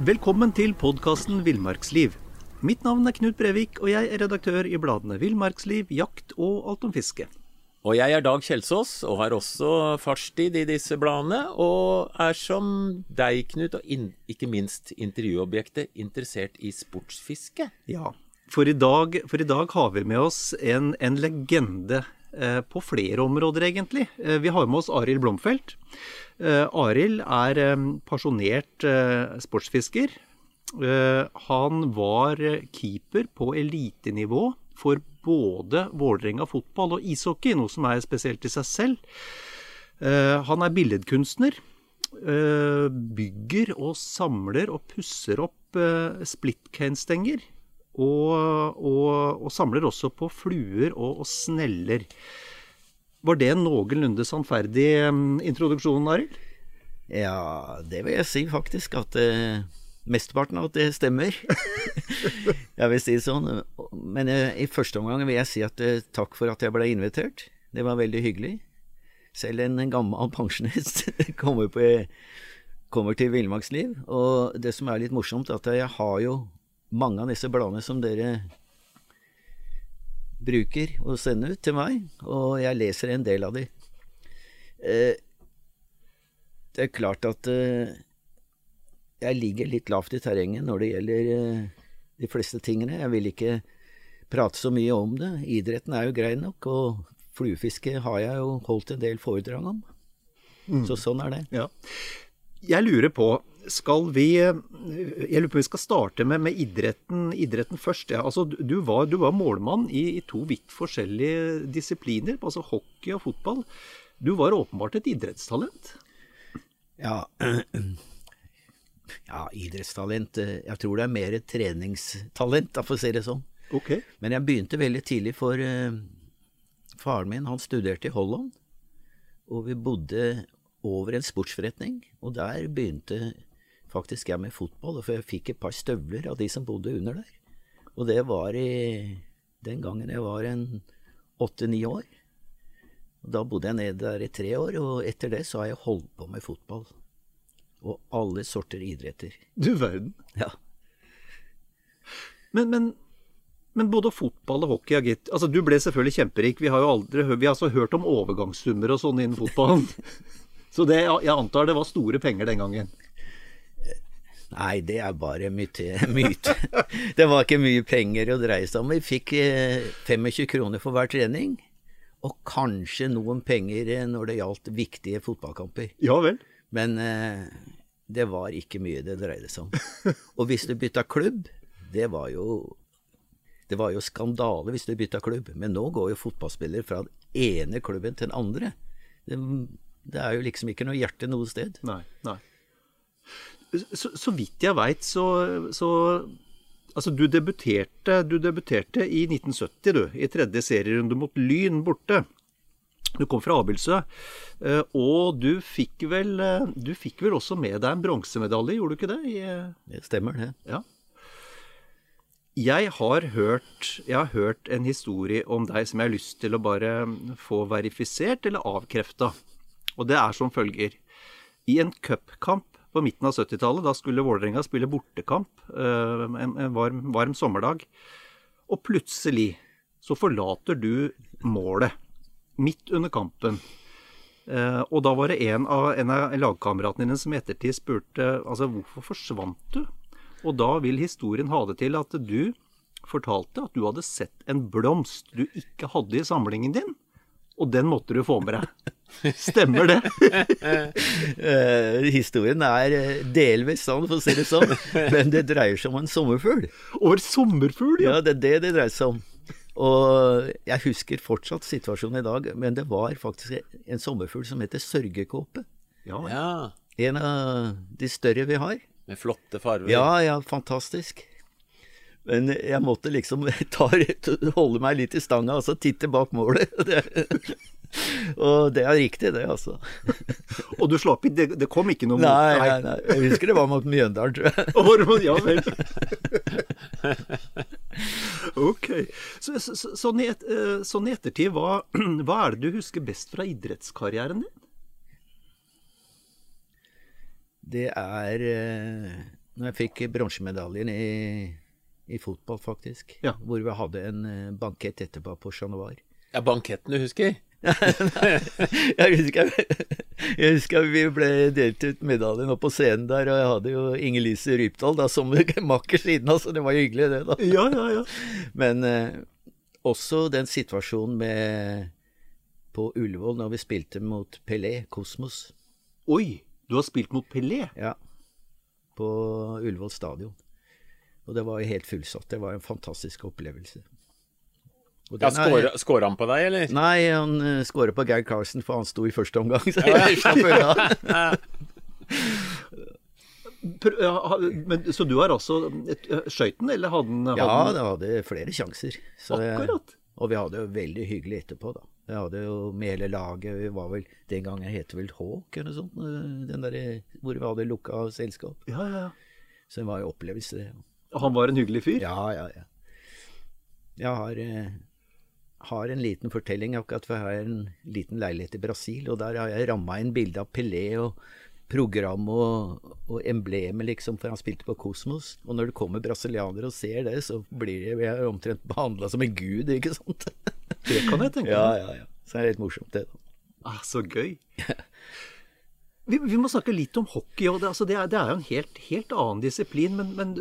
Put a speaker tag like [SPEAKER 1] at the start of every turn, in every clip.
[SPEAKER 1] Velkommen til podkasten Villmarksliv. Mitt navn er Knut Brevik, og jeg er redaktør i bladene Villmarksliv, Jakt og Alt om fiske.
[SPEAKER 2] Og jeg er Dag Kjelsås, og har også fartstid i disse bladene. Og er som deg, Knut, og in ikke minst intervjuobjektet, interessert i sportsfiske.
[SPEAKER 1] Ja, for i dag, for i dag har vi med oss en, en legende på flere områder, egentlig. Eh, vi har med oss Arild Blomfelt. Eh, Arild er eh, pasjonert eh, sportsfisker. Eh, han var keeper på elitenivå for både Vålerenga fotball og ishockey, noe som er spesielt i seg selv. han er billedkunstner. bygger og samler og pusser opp splittcanestenger. Og, og, og, samler også på fluer og, og sneller. Var det en noenlunde sannferdig um, introduksjon, Arild?
[SPEAKER 3] Ja, det vil jeg si faktisk. At uh, mesteparten av at det stemmer. jeg vil si det sånn. Men uh, i første omgang vil jeg si at uh, takk for at jeg ble invitert. Det var veldig hyggelig. Selv en gammel pensjonist kommer, på, kommer til villmarksliv. Og det som er litt morsomt, er at jeg har jo mange av disse bladene som dere bruker og sender ut til meg, og jeg leser en del av de. Eh, det er klart at eh, jeg ligger litt lavt i terrenget når det gjelder eh, de fleste tingene. Jeg vil ikke prate så mye om det. Idretten er jo grei nok, og fluefiske har jeg jo holdt en del foredrag om. Mm. Så sånn er det.
[SPEAKER 1] Ja. Jeg lurer på, skal vi Jeg lurer på om vi skal starte med, med idretten, idretten, først. Ja. Altså, du, var, du var målmann i, i, to vidt forskjellige disipliner, altså hockey og fotball. Du var åpenbart et idrettstalent?
[SPEAKER 3] Ja, ja idrettstalent Jeg tror det er mer et treningstalent, for å si det sånn.
[SPEAKER 1] Okay.
[SPEAKER 3] Men jeg begynte veldig tidlig, for uh, faren min han studerte i Holland. Og vi bodde over en sportsforretning, og der begynte faktisk jeg med fotball, for jeg fikk et par støvler av de som bodde under der. Og det var i den gangen jeg var en åtte-ni år. Da bodde jeg nede der i tre år, og etter det så har jeg holdt på med fotball. Og alle sorter idretter.
[SPEAKER 1] Du verden.
[SPEAKER 3] Ja.
[SPEAKER 1] Men, men, men både fotball og hockey, gitt Altså, du ble selvfølgelig kjemperik. Vi har jo aldri vi har altså hørt om overgangssummer og sånn innen fotballen. så det, jeg antar det var store penger den gangen.
[SPEAKER 3] Nei, det er bare myte. myte. det var ikke mye penger å dreie seg om. Vi fikk 25 eh, kroner for hver trening, og kanskje noen penger eh, når det gjaldt viktige fotballkamper.
[SPEAKER 1] Ja vel.
[SPEAKER 3] Men eh, det var ikke mye det dreide seg om. Og hvis du bytta klubb, det var jo det var jo skandale hvis du bytta klubb, men nå går jo fotballspillere fra den ene klubben til den andre. Det, det er jo liksom ikke noe hjerte noe sted.
[SPEAKER 1] Nei, nei så, så vidt jeg veit, så, så Altså, du debuterte, du debuterte i 1970, du. I tredje serierunde mot Lyn borte. Du kom fra Abildsø. Eh, og du fikk vel eh, Du fikk vel også med deg en bronsemedalje, gjorde du ikke det? I,
[SPEAKER 3] det stemmer, det.
[SPEAKER 1] Ja. Jeg har, hørt, jeg har hørt en historie om deg som jeg har lyst til å bare få verifisert eller avkrefta. Og det er som følger. I en cupkamp på midten av 70-tallet. Da skulle Vålerenga spille bortekamp eh, en, en varm, varm, sommerdag. Og plutselig så forlater du målet midt under kampen. Eh, og da var det en av, en av lagkameratene dine som i ettertid spurte altså hvorfor forsvant du? Og da vil historien ha det til at du fortalte at du hadde sett en blomst du ikke hadde i samlingen din, og den måtte du få med deg. Stemmer det?
[SPEAKER 3] Eh, historien er eh, delvis sånn, for å si det sånn, men det dreier seg om en sommerfugl.
[SPEAKER 1] Over sommerfugl, ja.
[SPEAKER 3] Ja, det er det det dreier seg om. Og jeg husker fortsatt situasjonen i dag, men det var faktisk en sommerfugl som heter sørgekåpe.
[SPEAKER 1] Ja, ja.
[SPEAKER 2] Ja.
[SPEAKER 3] En av de større vi har.
[SPEAKER 2] Med flotte farger.
[SPEAKER 3] Ja, ja, fantastisk. Men jeg måtte liksom ta, holde meg litt i stanga og så titte bak målet. Og det er riktig, det, altså.
[SPEAKER 1] Og du slapp ikke, det, det kom ikke noe mot
[SPEAKER 3] Nei, nei, nei. Jeg husker det var mot Mjøndalen, tror jeg.
[SPEAKER 1] Ja vel. ok. Så, så, så, sånn, i et, sånn i ettertid, hva, hva er det du husker best fra idrettskarrieren din?
[SPEAKER 3] Det er eh, når jeg fikk bronsemedaljen i, i fotball, faktisk.
[SPEAKER 1] Ja.
[SPEAKER 3] Hvor vi hadde en eh, bankett etterpå på Chat Noir.
[SPEAKER 2] Ja, banketten du husker?
[SPEAKER 3] Jeg husker, jeg husker vi ble delt ut medaljen oppe på scenen der, og jeg hadde jo Inger-Lise Rypdal da, som makker siden av, så det var hyggelig, det, da.
[SPEAKER 1] Ja, ja, ja.
[SPEAKER 3] Men eh, også den situasjonen med på Ullevål når vi spilte mot Pelé, Kosmos,
[SPEAKER 1] Oi, du har spilt mot Pelé?
[SPEAKER 3] ja, på Ullevål stadion. Og det var jo helt fullsatt. Det var en fantastisk opplevelse. Og
[SPEAKER 2] Ja, skåra- han på deg, eller?
[SPEAKER 3] Nei, han uh, skåra på Geir Carlsen, for han sto i første omgang. Så jeg slapp unna.
[SPEAKER 1] Men, så du har altså et- eh, skøyt den, eller hadde den
[SPEAKER 3] Ja,
[SPEAKER 1] jeg
[SPEAKER 3] det hadde flere sjanser. Så jeg-
[SPEAKER 1] Akkurat.
[SPEAKER 3] Og vi hadde jo veldig hyggelig etterpå, da. Vi hadde jo med hele laget Vi var vel Den gangen het det vel Hawk eller noe sånt. eh, Den der, hvor vi hadde lukka selskap.
[SPEAKER 1] Ja, ja, ja.
[SPEAKER 3] Så det var jo opplevelse, det.
[SPEAKER 1] Han var en hyggelig fyr?
[SPEAKER 3] Ja, ja, ja. Jeg har, eh, har en liten fortelling. Akkurat for jeg har en liten leilighet i Brasil, og der har jeg ramma inn bilde av Pelé og program og, og emblemet, liksom, for han spilte på Kosmos. Og når det kommer brasilianere og ser det, så blir jeg, omtrent behandla som en gud, ikke sant?
[SPEAKER 1] Det kan jeg tenke
[SPEAKER 3] ja,
[SPEAKER 1] meg.
[SPEAKER 3] ja, ja. Så det er litt morsomt, det.
[SPEAKER 1] Ah, så gøy. Vi, vi må snakke litt om hockey. og Det, altså det, er, det er jo en helt, helt annen disiplin. Men, men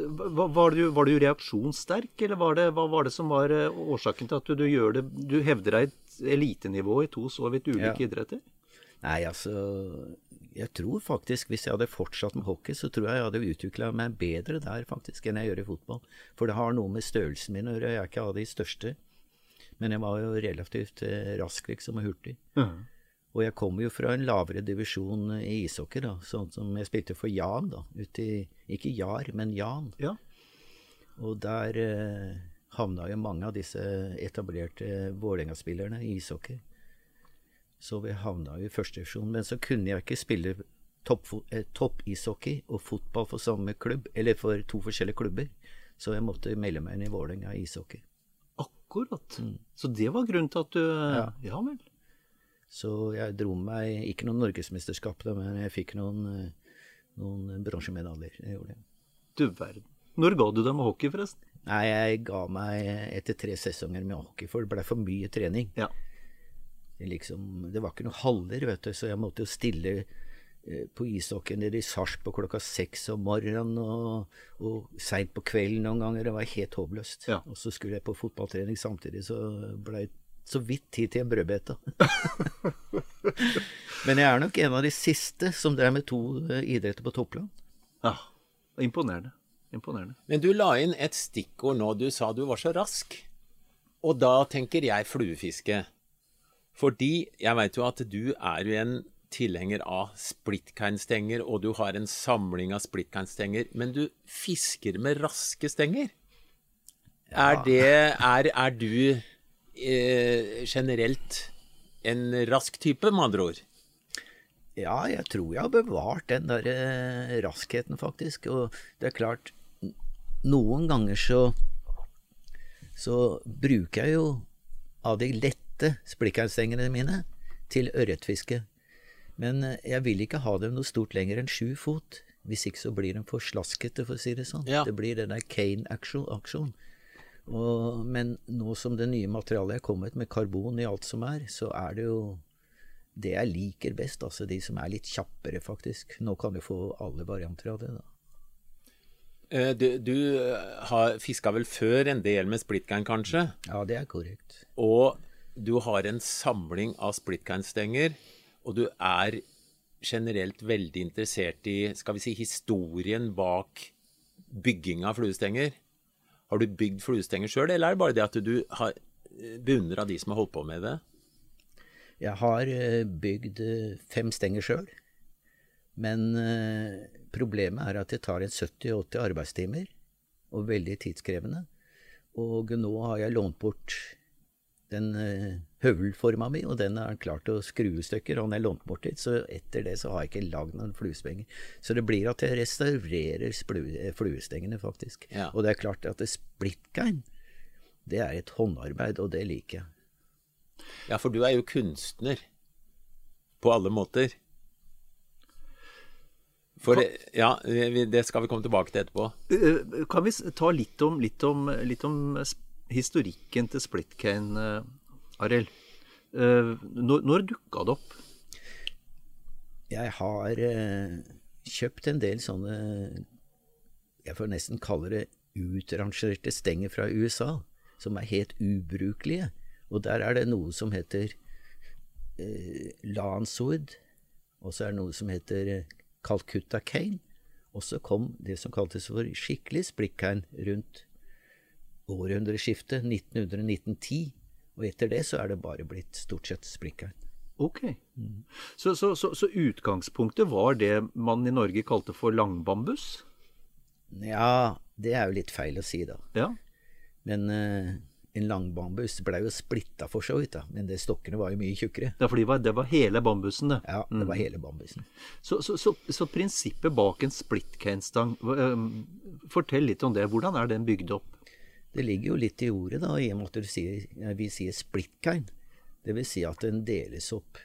[SPEAKER 1] var, du, var du reaksjonssterk, eller var det, hva var det som var eh, årsaken til at du, du Du hevder deg et elitenivå i to så vidt ulike
[SPEAKER 3] Ja.
[SPEAKER 1] idretter?
[SPEAKER 3] Nei, altså Jeg tror faktisk hvis jeg hadde fortsatt med hockey, så tror jeg jeg hadde utvikla meg bedre der faktisk enn jeg gjør i fotball. For det har noe med størrelsen min å gjøre. Jeg er ikke av de største. Men jeg var jo relativt eh, rask liksom og hurtig. Og jeg kommer jo fra en lavere divisjon i ishockey, da. Sånn som jeg spilte for Jan, da. uti, i Ikke Jar, men Jan.
[SPEAKER 1] Ja.
[SPEAKER 3] Og der eh, havna jo mange av disse etablerte Vålerenga-spillerne i ishockey. Så vi havna jo i første divisjon. Men så kunne jeg ikke spille toppishockey eh, topp-ishockey og fotball for samme klubb, eller for to forskjellige klubber. Så jeg måtte melde meg inn i Vålerenga ishockey.
[SPEAKER 1] Akkurat. Så det var grunnen til at du Ja,
[SPEAKER 3] Mm. Ja.
[SPEAKER 1] vel.
[SPEAKER 3] Så jeg dro med meg ikke noen norgesmesterskap, men jeg fikk noen, eh, noen bronsemedaljer. Jeg gjorde det.
[SPEAKER 1] Du verden. Når ga du deg med hockey, forresten?
[SPEAKER 3] Nei, jeg ga meg etter tre sesonger med hockey, for det ble for mye trening.
[SPEAKER 1] Ja.
[SPEAKER 3] Det, liksom, det var ikke noen haller, vet du, så jeg måtte jo stille eh, på ishockeyen nede i Sarpsborg klokka seks om morgenen og, og seint på kvelden noen ganger. Det var helt håpløst.
[SPEAKER 1] Ja.
[SPEAKER 3] Og så skulle jeg på fotballtrening samtidig, så ble det så vidt tid til en brødbete. Men jeg er nok en av de siste som drev med to eh, idretter på toppland.
[SPEAKER 1] ja. Imponerende. Imponerende.
[SPEAKER 2] Men du la inn et stikkord nå. Du sa du var så rask. Og da tenker jeg fluefiske. Fordi jeg veit jo at du er jo en tilhenger av splittkeinstenger, og du har en samling av splittkeinstenger, men du fisker med raske stenger. Er det Er, er du eh, generelt en rask type, med andre ord?
[SPEAKER 3] Ja, jeg tror jeg har bevart den der eh, raskheten, faktisk. Og det er klart, noen ganger så så bruker jeg jo av de lette splikkhaugstengene mine til ørretfiske. Men eh, jeg vil ikke ha dem noe stort lenger enn sju fot. Hvis ikke så blir de for slaskete, for å si det sånn.
[SPEAKER 2] Ja.
[SPEAKER 3] Det blir den der Kane-aksjon. Og- Men nå som det nye materialet er kommet med karbon i alt som er, så er det jo det jeg liker best, altså de som er litt kjappere, faktisk. Nå kan du få alle varianter av det, da.
[SPEAKER 2] Eh, Du, du eh, har fiska vel før en del med splittgein, kanskje?
[SPEAKER 3] Ja, det er korrekt.
[SPEAKER 2] Og du har en samling av splittgein-stenger, og du er generelt veldig interessert i skal vi si, historien bak bygging av fluestenger. Har du bygd fluestenger sjøl, eller er det bare det at du har beundra de som har holdt på med det?
[SPEAKER 3] Jeg har eh, bygd eh, fem stenger sjøl, men eh, problemet er at det tar en 70-80 arbeidstimer, og veldig tidskrevende. Og nå har jeg lånt bort den eh, høvelforma mi, og den er klart å skru i stykker. Og den er lånt bort dit, så etter det så har jeg ikke lagd noen fluespenger. Så det blir at jeg restaurerer eh, fluestengene, faktisk.
[SPEAKER 2] Ja.
[SPEAKER 3] Og det er klart at det splittgein, det er et håndarbeid, og det liker jeg.
[SPEAKER 2] Ja, for du er jo kunstner på alle måter. For det, ja, det skal vi komme tilbake til etterpå.
[SPEAKER 1] Eh, Kan vi ta litt om, litt om, litt om sp- historikken til Splitcane, uh, Arild? Eh, når, når dukka det opp?
[SPEAKER 3] Jeg har eh, kjøpt en del sånne Jeg får nesten kalle det utrangerte stenger fra USA, som er helt ubrukelige. Og der er det noe som heter eh, Lanswood, og så er det noe som heter eh, Calcutta Cane. Og så kom det som kaltes for skikkelig splitcane rundt århundreskiftet 1900-1910. Og etter det så er det bare blitt stort sett splittkein.
[SPEAKER 1] Ok. Så, så, så, så utgangspunktet var det man i Norge kalte for langbambus?
[SPEAKER 3] Ja, det er jo litt feil å si, da.
[SPEAKER 1] Ja.
[SPEAKER 3] Men uh, en langbambus ble jo splitta for så vidt, da. Men det stokkene var jo mye tjukkere.
[SPEAKER 1] Ja, for det var, det var hele bambusen, det.
[SPEAKER 3] Ja, det var hele bambusen.
[SPEAKER 1] Så, så, så, så prinsippet bak en splitcanestang, uh, fortell litt om det. Hvordan er den bygd opp?
[SPEAKER 3] Det ligger jo litt i ordet, da, i og med at du sier, vi sier splittkein. Det vil si at den deles opp.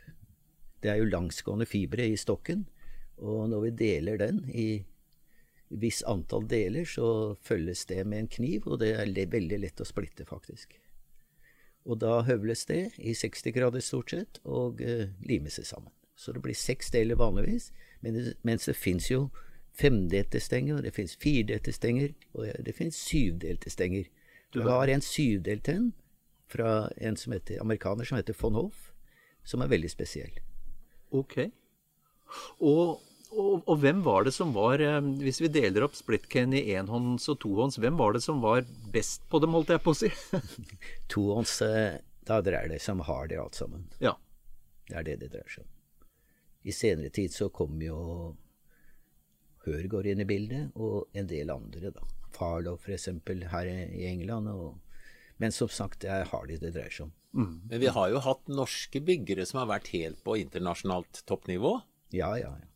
[SPEAKER 3] Det er jo langsgående fibre i stokken, og når vi deler den i viss antall deler, så følges det med en kniv, og det er veldig lett å splitte, faktisk. Og da høvles det i 60 grader stort sett, og uh, limes sammen. Så det blir seks deler vanligvis, mens det fins jo femdelte stenger, og det fins firedelte stenger, og det, det fins syvdelte stenger. Du har en syvdelt en fra en som heter, amerikaner som heter von Hoff, som er veldig spesiell.
[SPEAKER 1] Ok. Og, og, og hvem var det som var, eh, hvis vi deler opp splitcan i enhånds og tohånds, hvem var det som var best på dem, holdt jeg på å si?
[SPEAKER 3] Tohånds, eh, da dreier det seg om har det alt sammen.
[SPEAKER 1] ja.
[SPEAKER 3] Det er det det dreier seg om. I senere tid så kom jo Hør går inn i bildet, og en del andre, da. Farlow eksempel her i England. Og, men som sagt, det er Harley det dreier seg om.
[SPEAKER 2] Men vi har jo hatt norske byggere som har vært helt på internasjonalt toppnivå.
[SPEAKER 3] Ja, ja, ja.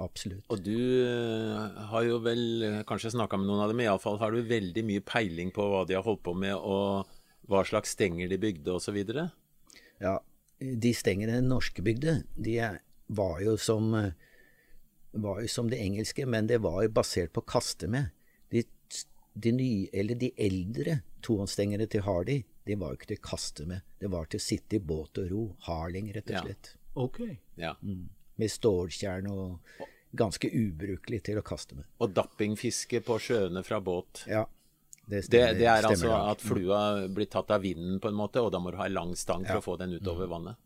[SPEAKER 3] Absolutt.
[SPEAKER 2] Og du eh, har jo vel eh, kanskje snakka med noen av dem, iallfall har du veldig mye peiling på hva de har holdt på med, og hva slags stenger de bygde osv.
[SPEAKER 3] Ja, de stengene norske bygde, de var jo som eh, var jo som det engelske, men det var jo basert på kaste med. De, de nye, eller de eldre tohåndsstengene til Hardy, de var jo ikke til å kaste med. Det var til å sitte i båt og ro. Harling, rett og
[SPEAKER 2] Ja.
[SPEAKER 3] slett.
[SPEAKER 1] Ok.
[SPEAKER 2] Ja.
[SPEAKER 3] Med ståltjern og ganske ubrukelig til å kaste med.
[SPEAKER 2] Og dappingfiske på sjøene fra båt.
[SPEAKER 3] Ja, det
[SPEAKER 2] Det,
[SPEAKER 3] stemmer.
[SPEAKER 2] det er altså at flua blir tatt av vinden, på en måte, og da må du ha en lang stang for
[SPEAKER 3] Ja.
[SPEAKER 2] å få den utover vannet.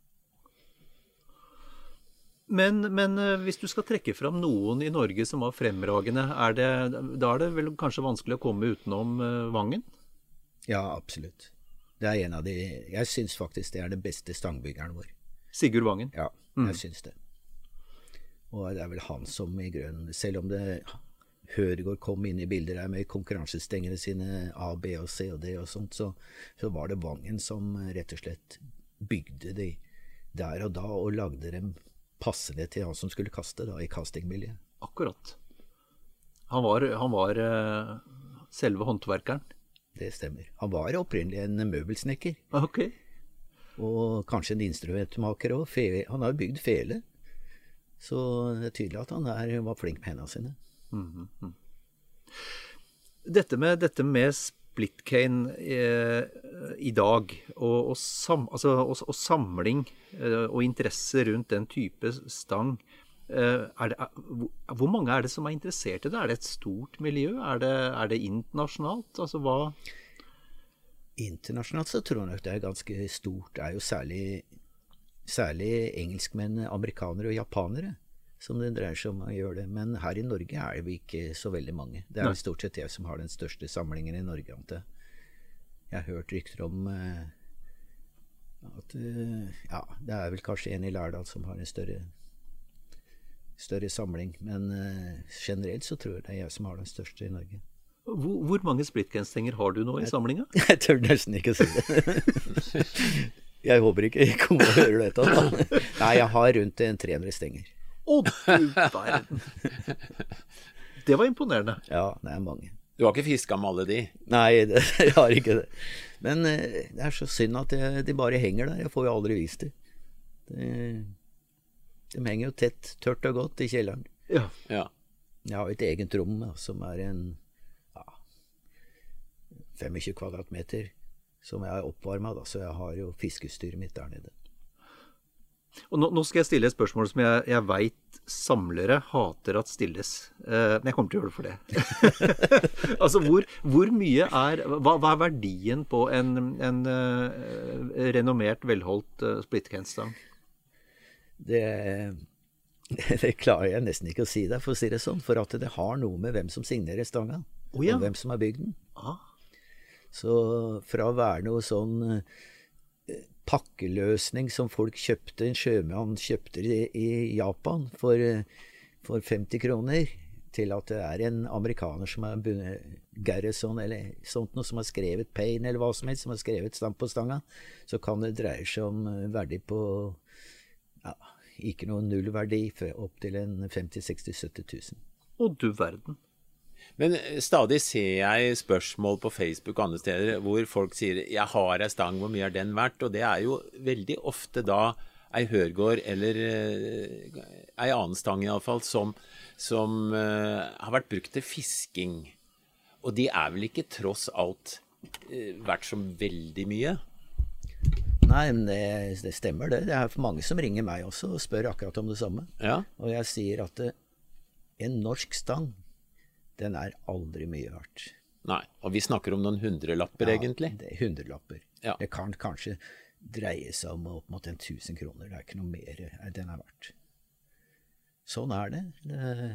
[SPEAKER 1] Men, men eh, hvis du skal trekke fram noen i Norge som var fremragende, er det, da er det vel kanskje vanskelig å komme utenom eh, Vangen?
[SPEAKER 3] Ja, absolutt. Det er en av de Jeg syns faktisk det er den beste stangbyggeren vår.
[SPEAKER 1] Sigurd Vangen.
[SPEAKER 3] Ja, jeg syns det. Og det er vel han som i grunnen Selv om det Høregård kom inn i bildet der med konkurransestengene sine A, B og C og D og sånt, så, så var det Vangen som rett og slett bygde de der og da, og lagde dem passende til han som skulle kaste, da, i castingmiljøet.
[SPEAKER 1] Akkurat. Han var, han var eh, selve håndverkeren.
[SPEAKER 3] Det stemmer. Han var opprinnelig en møbelsnekker,
[SPEAKER 1] Ok.
[SPEAKER 3] og kanskje en instrumentmaker òg. Han har jo bygd fele. Så det er tydelig at han er, var flink med hendene sine.
[SPEAKER 1] Dette med, dette med splitcane eh, i dag, og, og, sam, altså, og, og samling eh, og interesse rundt den type stang eh, det, Hvor mange er det som er interessert i det? Er det et stort miljø? Er det, er det internasjonalt? Altså hva
[SPEAKER 3] Internasjonalt så tror jeg nok det er ganske stort. Det er jo særlig, særlig engelskmenn, amerikanere og japanere som det dreier seg om å gjøre det. Men her i Norge er vi ikke så veldig mange. Det er vel stort sett jeg som har den største samlingen i Norge. Ante. Jeg har hørt rykter om uh, at uh, Ja, det er vel kanskje en i Lærdal som har en større, større samling. Men uh, generelt så tror jeg det er jeg som har den største i Norge.
[SPEAKER 1] Hvor, hvor mange splittgenstenger har du nå i samlinga?
[SPEAKER 3] Jeg tør nesten ikke si det. jeg håper ikke jeg kommer og hører dette. Da. Nei, jeg har rundt en 300 stenger.
[SPEAKER 1] Å, du verden. Det var imponerende.
[SPEAKER 3] Ja, det er mange.
[SPEAKER 2] Du har ikke fiska med alle de?
[SPEAKER 3] Nei, det, jeg har ikke det. Men eh, det er så synd at jeg, de bare henger der. Jeg får jo aldri vist dem. De, de henger jo tett, tørt og godt i kjelleren.
[SPEAKER 1] Ja.
[SPEAKER 2] ja.
[SPEAKER 3] Jeg har et eget rom da, som er en ja, 25 kvadratmeter, som jeg har oppvarma, så jeg har jo fiskestyret mitt der nede.
[SPEAKER 1] Og nå, nå, skal jeg stille et spørsmål som jeg, jeg veit samlere hater at stilles. Eh, men jeg kommer til å gjøre det for det. altså, hvor, hvor, mye er hva, hva, er verdien på en, en uh, renommert, velholdt uh, splittkenstang?
[SPEAKER 3] Det, det, klarer jeg nesten ikke å si deg, for å si det sånn. For at det har noe med hvem som signerer stanga, oh, ja. og hvem som har bygd den.
[SPEAKER 1] Ah.
[SPEAKER 3] Så fra å være noe sånn pakkeløsning som folk kjøpte. En sjømann kjøpte i, i Japan for, for 50 kroner. Til at det er en amerikaner som er Garrison eller sånt noe, som har skrevet Payne eller hva som helst, som har skrevet Stamp på stanga, så kan det dreie seg om verdi på ja, ikke noe nullverdi opp til en 50 60 70 000.
[SPEAKER 1] Å du verden.
[SPEAKER 2] Men eh, stadig ser jeg spørsmål på Facebook og andre steder hvor folk sier 'jeg har ei stang, hvor mye er den verdt?' Og det er jo veldig ofte da ei hørgård eller uh, ei annen stang iallfall som, som uh, har vært brukt til fisking. Og de er vel ikke tross alt verdt så veldig mye?
[SPEAKER 3] Nei, men det, det, stemmer det. Det er mange som ringer meg også og spør akkurat om det samme.
[SPEAKER 2] Ja.
[SPEAKER 3] Og jeg sier at en norsk stang den er aldri mye verdt.
[SPEAKER 2] Nei, og vi snakker om noen hundrelapper,
[SPEAKER 3] ja,
[SPEAKER 2] egentlig?
[SPEAKER 3] det er hundrelapper.
[SPEAKER 2] Ja.
[SPEAKER 3] Det kan kanskje dreie seg om opp mot en 1000 kroner. Det er ikke noe mer den er verdt. Sånn er det. det.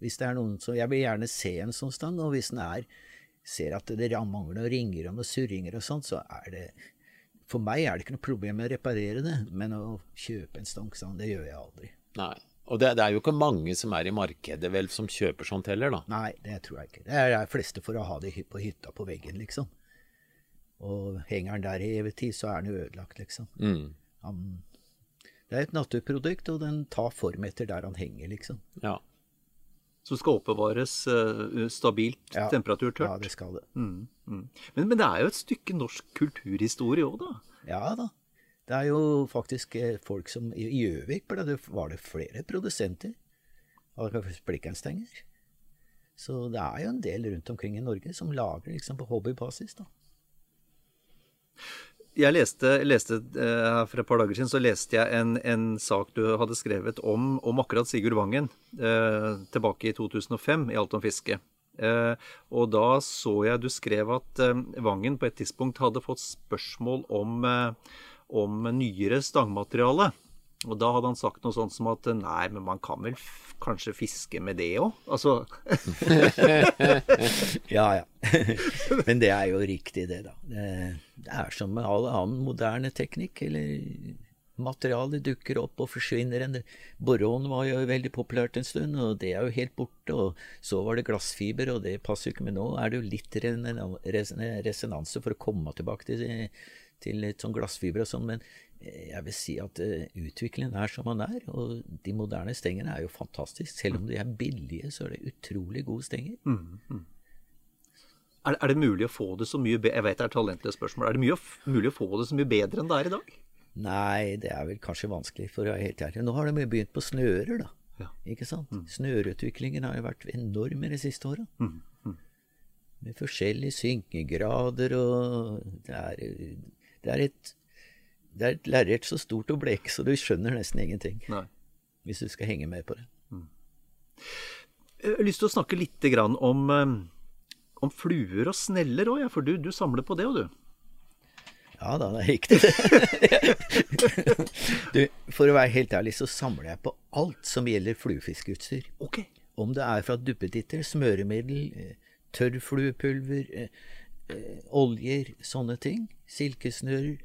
[SPEAKER 3] Hvis det er noen som Jeg vil gjerne se en sånn stang, og hvis den er ser at det mangler noen ringer og noen surringer og sånt, så er det For meg er det ikke noe problem med å reparere det, men å kjøpe en stang, det gjør jeg aldri.
[SPEAKER 2] Nei. Og det, det, er jo ikke mange som er i markedet vel som kjøper sånt heller, da?
[SPEAKER 3] Nei, det tror jeg ikke. Det er de fleste for å ha det på hytta på veggen, liksom. Og henger den der i evig tid, så er den jo ødelagt, liksom.
[SPEAKER 2] Mm.
[SPEAKER 3] Han, det er et naturprodukt, og den tar form etter der han henger, liksom.
[SPEAKER 2] Ja.
[SPEAKER 1] Så skal oppbevares uh, stabilt
[SPEAKER 3] ja,
[SPEAKER 1] temperaturtørt?
[SPEAKER 3] Ja, det skal det.
[SPEAKER 1] Mm, mm. Men, men, det er jo et stykke norsk kulturhistorie òg, da?
[SPEAKER 3] Ja da. Det er jo faktisk eh, folk som I Gjøvik var det flere produsenter av blikkenstenger. Så det er jo en del rundt omkring i Norge som lager liksom på hobbybasis. da.
[SPEAKER 1] Jeg leste, leste uh, For et par dager siden så leste jeg en, en sak du hadde skrevet om, om akkurat Sigurd Vangen uh, tilbake i 2005 i Alt om fiske. Uh, og da så jeg du skrev at Vangen på et tidspunkt hadde fått spørsmål om om nyere stangmateriale. Og da hadde han sagt noe sånt som at nei, men man kan vel kanskje fiske med det òg? Altså
[SPEAKER 3] Ja ja. men det er jo riktig, det, da. Det, er som med all annen moderne teknikk. Eller materiale dukker opp og forsvinner. Boron var jo veldig populært en stund, og det er jo helt borte. Og så var det glassfiber, og det passer jo ikke. Men nå er det jo litt resonanse for å komme tilbake til til litt sånn glassfiber og sånn, men eh, jeg vil si at uh, utviklingen er som den er. Og de moderne stengene er jo fantastiske. Selv om de er billige, så er det utrolig gode stenger.
[SPEAKER 1] Mm, mm. Er, er, det mulig å få det så mye bedre Jeg vet det er et talentløst spørsmål. Er det mye, mulig å få det så mye bedre enn det er i dag?
[SPEAKER 3] Nei, det er vel kanskje vanskelig, for å være helt ærlig. Nå har de begynt på snører, da.
[SPEAKER 1] Ja.
[SPEAKER 3] Ikke sant? Mm. Snørutviklingen har jo vært enorm i de siste åra.
[SPEAKER 1] Mm, mm.
[SPEAKER 3] med forskjellige synkegrader, og det er, det er et det er et lerret så stort og blekt, så du skjønner nesten ingenting.
[SPEAKER 1] Nei.
[SPEAKER 3] Hvis du skal henge med på det.
[SPEAKER 1] Jeg har lyst til å snakke litt grann om, eh, om fluer og sneller òg, ja, for du, du samler på det òg, du.
[SPEAKER 3] Ja da, det er riktig. du, for å være helt ærlig så samler jeg på alt som gjelder fluefiskeutstyr.
[SPEAKER 1] Okay.
[SPEAKER 3] Om det er fra duppeditter, smøremiddel, eh, tørrfluepulver, eh, oljer, sånne ting. Silkesnurr.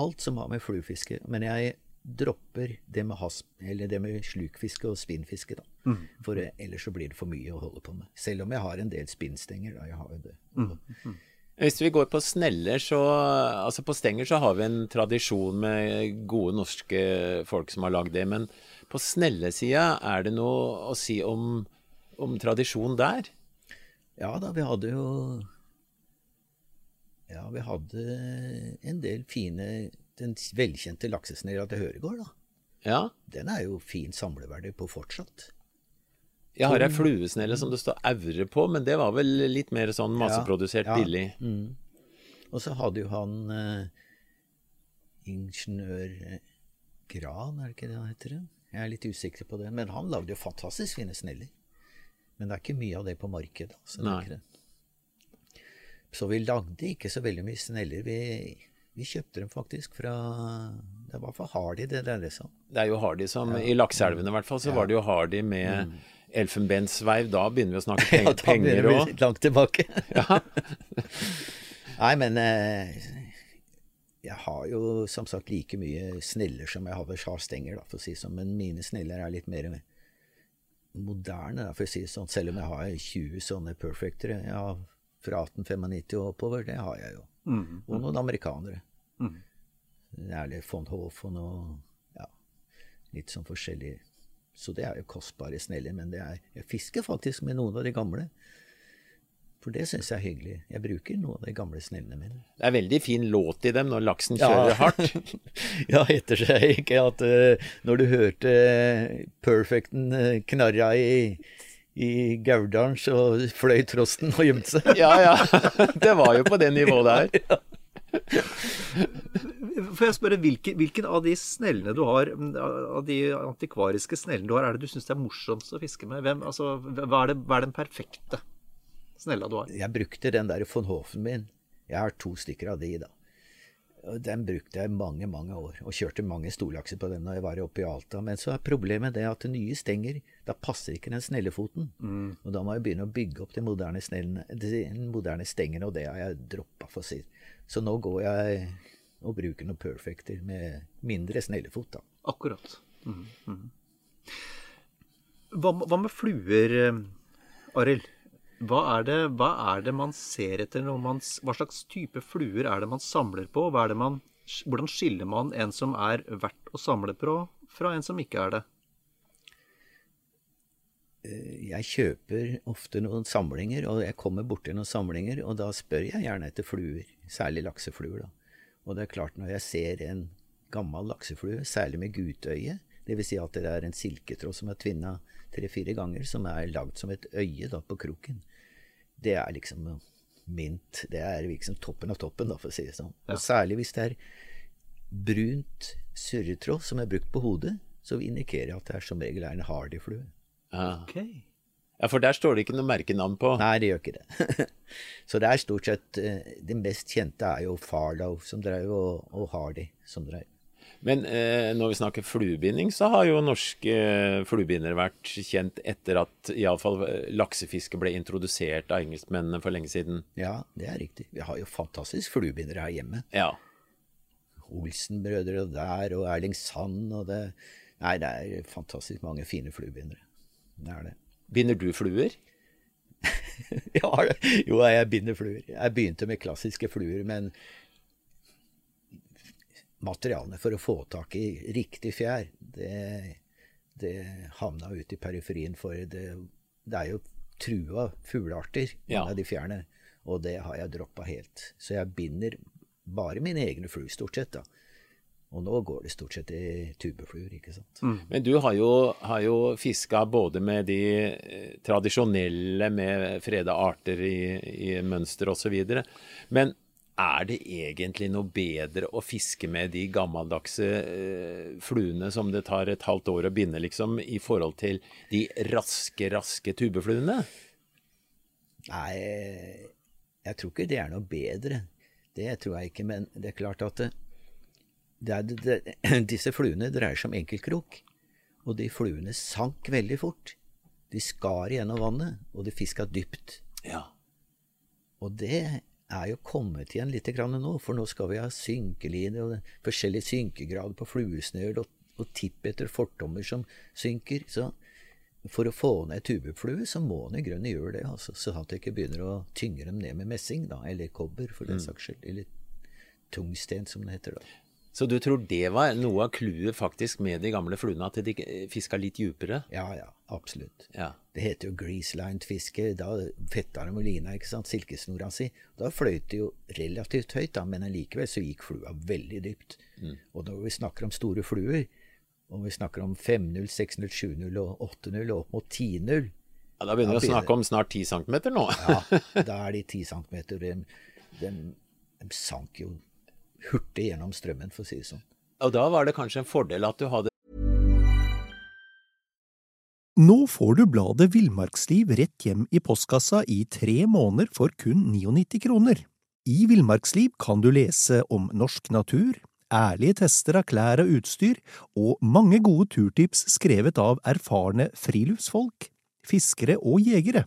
[SPEAKER 3] Alt som har med fluefiske Men jeg dropper det med, hasp, eller det med slukfiske og spinnfiske, da. For eh, ellers så blir det for mye å holde på med. Selv om jeg har en del spinnstenger. Da, jeg har jo det.
[SPEAKER 2] Hvis vi går på sneller, så Altså på stenger så har vi en tradisjon med gode norske folk som har lagd det. Men på snellesida, er det noe å si om, om tradisjon der?
[SPEAKER 3] Ja da, vi hadde jo Ja, vi hadde en del fine Den velkjente laksesnella til Høregård, da.
[SPEAKER 2] Ja.
[SPEAKER 3] Den er jo fin samleverdi på fortsatt.
[SPEAKER 2] Jeg har ei fluesnelle som det står Aure på, men det var vel litt mer sånn masseprodusert
[SPEAKER 3] Ja, ja.
[SPEAKER 2] billig.
[SPEAKER 3] Og så hadde jo han eh, ingeniør eh, Gran, er det ikke det han heter? Jeg er litt usikker på det. Men han lagde jo fantastisk fine sneller. Men det er ikke mye av det på markedet. Altså,
[SPEAKER 2] Nei.
[SPEAKER 3] det. Så vi lagde ikke så veldig mye sneller. Vi, vi kjøpte dem faktisk fra Det var for Hardy det dreide seg om.
[SPEAKER 2] Det er jo hardy som I lakseelvene i hvert fall, så var det jo hardy med elfenbensveiv. Da begynner vi å snakke penger,
[SPEAKER 3] Mm. Ja, da
[SPEAKER 2] penger
[SPEAKER 3] vi langt tilbake. Nei, men eh, jeg har jo som sagt like mye sneller som jeg har har stenger, da, for å si det sånn. Men mine sneller er litt mer moderne, da, for å si det sånn. Selv om jeg har 20 sånne perfectere. Ja, fra 1895 og oppover, det har jeg jo. Og noen amerikanere. Det er litt von Hoff og ja, litt sånn forskjellig. Så det er jo kostbare sneller, men det er, jeg fisker faktisk med noen av de gamle. For det syns jeg er hyggelig. Jeg bruker noen av de gamle snellene mine.
[SPEAKER 2] Det er veldig fin låt i dem når laksen kjører hardt.
[SPEAKER 3] ja, heter seg ikke at uh, når du hørte uh, Perfecten uh, knarra i, i Gauldalen, så fløy trosten og gjemte seg.
[SPEAKER 2] Ja, ja. Det var jo på det nivået der.
[SPEAKER 1] Får jeg spørre, hvilken, hvilken av de snellene du har, av de antikvariske snellene du har, er det du syns er morsomst å fiske med? Hvem, altså, hva, er det, hva er den perfekte snella du har?
[SPEAKER 3] Jeg brukte den der von Hofen min. Jeg har to stykker av de, da. Den brukte jeg mange, mange år, og kjørte mange storlakser på den når jeg var oppe i Alta. Men så er problemet det at nye stenger, da passer ikke den snellefoten. Og da må jeg begynne å bygge opp den moderne, moderne stengene, og det har jeg droppa, for å si. Så nå går jeg og bruker noen perfecter med mindre snellefot, da.
[SPEAKER 1] Akkurat. Mm. Mm. Hva, hva med fluer, eh, Arild? Hva er, det, hva er det man ser etter man Hva slags type fluer er det man samler på? Man, hvordan skiller man en som er verdt å samle på, fra en som ikke er det?
[SPEAKER 3] Jeg kjøper ofte noen samlinger, og jeg kommer borti noen samlinger, og da spør jeg gjerne etter fluer, særlig laksefluer, da. Og det er klart, når jeg ser en gammel lakseflue, særlig med gutøye, dvs. Si at det er en silketråd som er tvinna tre-fire ganger, som er lagd som et øye da på kroken, det er liksom mint. Det er liksom toppen av toppen, da, for å si det sånn. Og særlig hvis det er brunt surretråd som er brukt på hodet, så indikerer jeg at det er som regel er en hardyflue.
[SPEAKER 2] Ja.
[SPEAKER 1] Okay.
[SPEAKER 2] ja, for der står det ikke noe merkenavn på.
[SPEAKER 3] Nei, det gjør ikke det. så det er stort sett eh, Det mest kjente er jo Farlow som drev, og, og Hardy som drev.
[SPEAKER 2] Men eh, når vi snakker fluebinding, så har jo norske eh, fluebindere vært kjent etter at iallfall laksefiske ble introdusert av engelskmennene for lenge siden.
[SPEAKER 3] Ja, det er riktig. Vi har jo fantastisk fluebindere her hjemme.
[SPEAKER 2] Ja.
[SPEAKER 3] Olsen-brødre der, og Erling Sand og det Nei, det er fantastisk mange fine fluebindere. Det er det.
[SPEAKER 2] Binder du fluer?
[SPEAKER 3] Det. Jo, jeg binder fluer. Jeg begynte med klassiske fluer, men materialene for å få tak i riktig fjær, det, det havna ute i periferien, for det, det er jo trua fuglearter,
[SPEAKER 2] Ja.
[SPEAKER 3] av de fjærene, og det har jeg droppa helt. Så jeg binder bare mine egne fluer, stort sett, da. Og nå går det stort sett i tubefluer, ikke sant.
[SPEAKER 2] Men du har jo, har jo fiska både med de eh, tradisjonelle med freda arter i, i mønster osv. Men er det egentlig noe bedre å fiske med de gammeldagse eh, fluene som det tar et halvt år å binde, liksom, i forhold til de raske, raske tubefluene?
[SPEAKER 3] Nei, jeg tror ikke det er noe bedre. Det tror jeg ikke. Men det er klart at det, det er, det, disse fluene dreier seg om enkeltkrok. Og de fluene sank veldig fort. De skar gjennom vannet, og de fiska dypt.
[SPEAKER 2] Ja.
[SPEAKER 3] Og det er jo kommet igjen litt nå, for nå skal vi ha synkeline og forskjellige synkegrader på fluesnøl og, og tipp etter fortommer som synker. Så for å få ned tubeflue, så må en i grunnen gjøre det, altså, så at det ikke begynner å tynge dem ned med messing, da, eller kobber, for den saks skyld. Eller tungsten, som det heter. da.
[SPEAKER 2] Så du tror det var noe av clouet faktisk med de gamle fluene, at de fiska litt djupere?
[SPEAKER 3] Ja, ja, absolutt.
[SPEAKER 2] Ja.
[SPEAKER 3] Det heter jo greaselined-fiske. Da fetta de lina, ikke sant, silkesnora si. Da fløyt det jo relativt høyt, da, men allikevel så gikk flua veldig dypt. Og når vi snakker om store fluer, om vi snakker om 5-0, 6-0, 7-0 og 8-0 og opp mot 10-0,
[SPEAKER 2] Ja, da begynner vi å snakke om snart 10 cm nå.
[SPEAKER 3] ja, da er de 10 cm. De, de, de sank jo hurtig gjennom strømmen, for å si det sånn.
[SPEAKER 2] Og da var det kanskje en fordel at du hadde
[SPEAKER 4] Nå får du bladet Villmarksliv rett hjem i postkassa i tre måneder for kun 99 kroner. I Villmarksliv kan du lese om norsk natur, ærlige tester av klær og utstyr, og mange gode turtips skrevet av erfarne friluftsfolk, fiskere og jegere.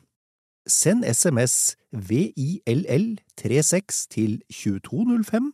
[SPEAKER 4] Send SMS VILL36 til 2205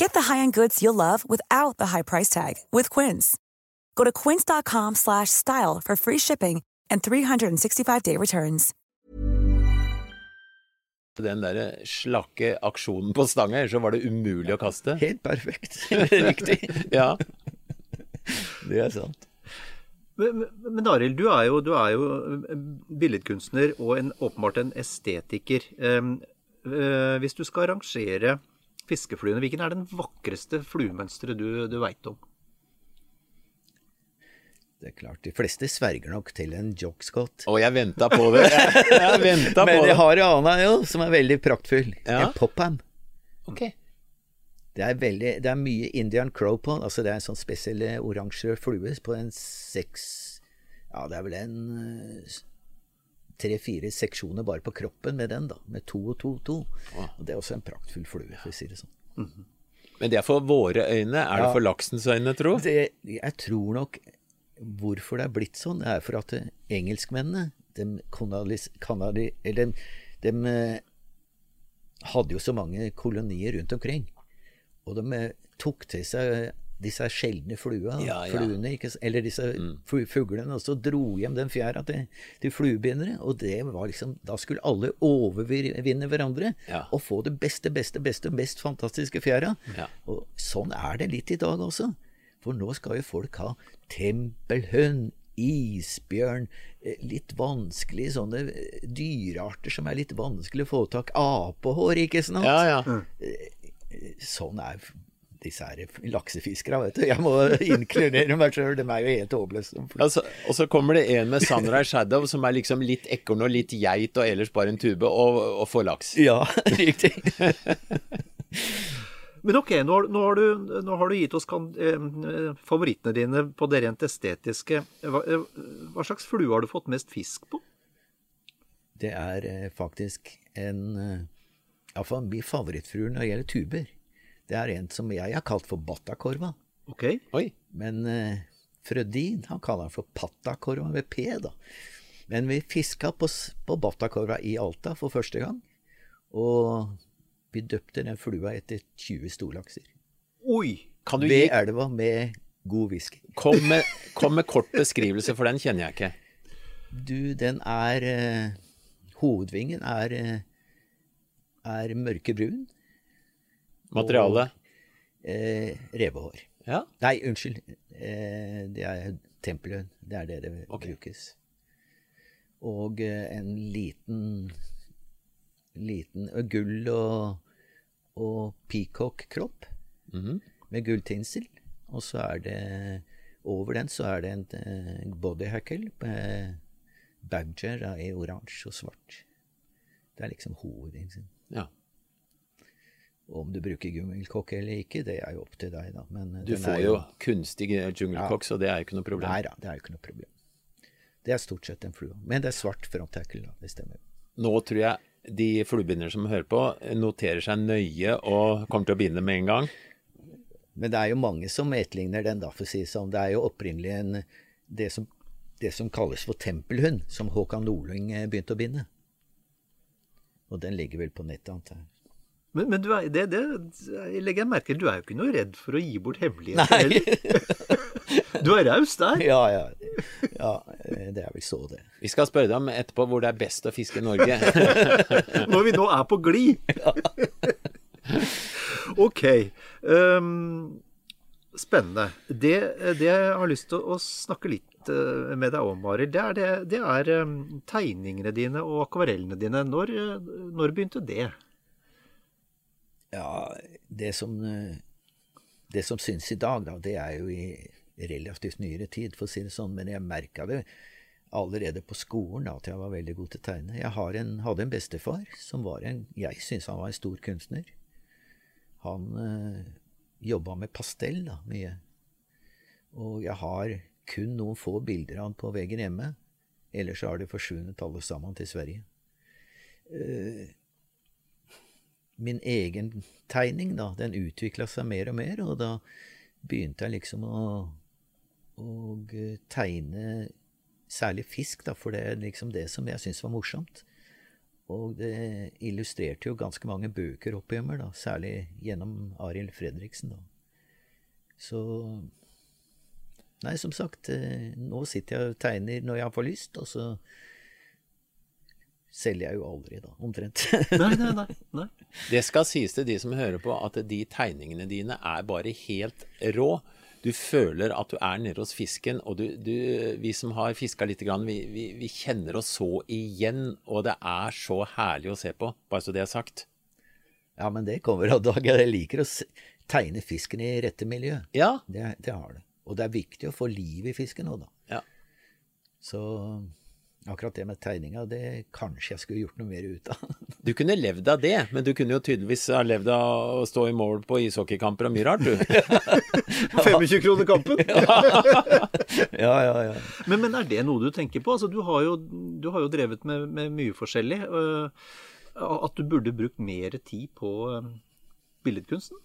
[SPEAKER 5] Get the high-end goods you'll love without the high price tag with Quince. Go to quince.com slash style for free shipping and 365-day returns.
[SPEAKER 2] den der slakke aksjonen på stanga, så var det umulig å kaste.
[SPEAKER 3] Helt perfekt. Riktig.
[SPEAKER 2] Ja.
[SPEAKER 3] Det er sant.
[SPEAKER 1] Men, men- Arild, du er jo, du er jo eh, billedkunstner og en, åpenbart en estetiker. Um, eh, hvis du skal rangere fiskefluene, hvilken er den vakreste fluemønsteret du, du veit om?
[SPEAKER 3] Det er klart, de fleste sverger nok til en jockscot.
[SPEAKER 2] Å, jeg venta på det. Jeg, jeg venta på
[SPEAKER 3] Men
[SPEAKER 2] det.
[SPEAKER 3] jeg har en annen jo, som er veldig praktfull.
[SPEAKER 2] Ja.
[SPEAKER 3] En popham.
[SPEAKER 2] Ok.
[SPEAKER 3] Det er, veldig, det er mye Indian crow på den. Altså det er en sånn spesiell eh, oransje flue på en seks Ja, det er vel en eh, tre-fire seksjoner bare på kroppen med den, da. Med to og to og to. Og det er også en praktfull flue, for å si det sånn.
[SPEAKER 2] Men det er for våre øyne. Er det for laksens øyne, tro?
[SPEAKER 3] Det, jeg tror nok Hvorfor det er blitt sånn, er for at engelskmennene de kanalis, kanali, eller de, de eh, hadde jo så mange kolonier rundt omkring. Og de eh, tok til seg disse sjeldne flua,
[SPEAKER 2] Ja, ja.
[SPEAKER 3] fluene, ikke, eller disse mm. fuglene, og så dro hjem den fjæra til, til fluebindere. Og det var liksom, da skulle alle overvinne hverandre
[SPEAKER 2] Ja.
[SPEAKER 3] og få det beste, beste, beste, mest fantastiske fjæra. Og sånn er det litt i dag også. For nå skal jo folk ha tempelhønn, isbjørn, eh, litt vanskelige sånne eh, dyrearter som er litt vanskelig å få tak Apehår, ikke sant?
[SPEAKER 2] Ja, ja.
[SPEAKER 3] Sånn er disse her laksefiskere, vet du. Jeg må inkludere meg sjøl, de er jo helt håpløse.
[SPEAKER 2] Altså, og så kommer det en med Sunrise Shadow som er liksom litt ekorn og litt geit og ellers bare en tube, og, og får laks.
[SPEAKER 3] Ja, riktig.
[SPEAKER 1] Men ok, nå har, nå har, du, nå har du gitt oss kan, eh, favorittene dine på det rent estetiske. Hva, eh, hva slags flue har du fått mest fisk på?
[SPEAKER 3] Det er eh, faktisk en eh, Iallfall min favorittfrue når det gjelder tuber. Det er en som jeg har kalt for battakorva.
[SPEAKER 1] Okay.
[SPEAKER 2] Oi.
[SPEAKER 3] Men uh, Frødin han kaller den for pattakorva med P, da. Men vi fiska på, på battakorva i Alta for første gang. Og vi døpte den flua etter 20 storlakser.
[SPEAKER 2] Oi. Kan du gi
[SPEAKER 3] Ved elva med god whisky.
[SPEAKER 2] Kom med, kom med kort beskrivelse, for den kjenner jeg ikke.
[SPEAKER 3] Du, den er uh, Hovedvingen er, eh, er mørkebrun.
[SPEAKER 2] Materiale.
[SPEAKER 3] Eh, revehår.
[SPEAKER 2] Ja.
[SPEAKER 3] Nei, unnskyld. Eh, det er tempelhund. Det er det det
[SPEAKER 2] okay.
[SPEAKER 3] brukes. Og eh, en liten liten eh, gull og, og peacock-kropp
[SPEAKER 2] Mhm.
[SPEAKER 3] med gulltinsel. Og så er det over den så er det en uh, bodyhackle med badger i oransje og svart. Det er liksom hovedingen.
[SPEAKER 2] ja.
[SPEAKER 3] Om du bruker jungelkokk eller ikke, det er jo opp til deg, da. Men
[SPEAKER 2] Du får jo kunstig jungelkokk, så det er jo ikke noe problem.
[SPEAKER 3] Nei da, det er jo ikke noe problem. Det er stort sett en flue. Men det er svart fronttackle, da. Det stemmer.
[SPEAKER 2] Nå tror jeg de fluebindere som hører på, noterer seg nøye og kommer til å binde med en gang.
[SPEAKER 3] Men det er jo mange som etterligner den, da, for å si det sånn. Det er jo opprinnelig en, det, som, det som kalles for tempelhund, som Håkan Nordling eh, begynte å binde. Og den ligger vel på nettet, antar jeg.
[SPEAKER 1] Men, men du er, det, det legger jeg merke til. Du er jo ikke noe redd for å gi bort hemmeligheter heller. Du er raus der.
[SPEAKER 3] Ja, ja. ja, det er vel så, det.
[SPEAKER 2] Vi skal spørre deg om etterpå hvor det er best å fiske i Norge.
[SPEAKER 1] Når vi nå er på glid. ok. Um, spennende. Det, det jeg har lyst til å snakke litt eh, med deg om, Arild, det er, det, det er ehm, tegningene dine og akvarellene dine. Når, eh, når begynte det?
[SPEAKER 3] Ja, det som, eh, det som syns i dag, da, det er jo i relativt nyere tid, for å si det sånn. Men jeg merka det allerede på skolen da, at jeg var veldig god til å tegne. Jeg en, hadde en bestefar som var en Jeg syns han var en stor kunstner. Han øh, jobba med pastell da, mye. Og jeg har kun noen få bilder av han på veggen hjemme. Ellers har det forsvunnet alle sammen til Sverige. Eh, min egen tegning, da, den utvikla seg mer og mer, og da begynte jeg liksom å, å eh, tegne særlig fisk, da, for det er liksom det som jeg syntes var morsomt. Og det illustrerte jo ganske mange bøker oppigjennom, da, særlig gjennom Arild Fredriksen. da. Så Nei, som sagt, eh, nå sitter jeg og tegner når jeg får lyst, og så selger jeg jo aldri, da, omtrent.
[SPEAKER 1] Nei, nei, nei. nei.
[SPEAKER 2] Det skal sies til de som hører på, at de tegningene dine er bare helt rå. Du føler at du er nede hos fisken, og du, du, vi som har fiska litt, grann, vi, vi, vi kjenner oss så igjen, og det er så herlig å se på, bare så det er sagt.
[SPEAKER 3] Ja, men det kommer av dag. Jeg liker å tegne fisken i rette miljø.
[SPEAKER 2] Ja,
[SPEAKER 3] Det, det har det. Og det er viktig å få liv i fisken òg, da.
[SPEAKER 2] Ja.
[SPEAKER 3] Så akkurat det med tegninga, det kanskje jeg skulle gjort noe mer ut av.
[SPEAKER 2] Du kunne levd av det, men du kunne jo tydeligvis ha levd av å stå i mål på ishockeykamper og mye rart, du.
[SPEAKER 1] 25 kroner kampen.
[SPEAKER 3] ja, ja, ja.
[SPEAKER 1] Men, men er det noe du tenker på? Altså, du, har jo, du har jo drevet med, med mye forskjellig. Uh, at du burde brukt mer tid på uh, billedkunsten?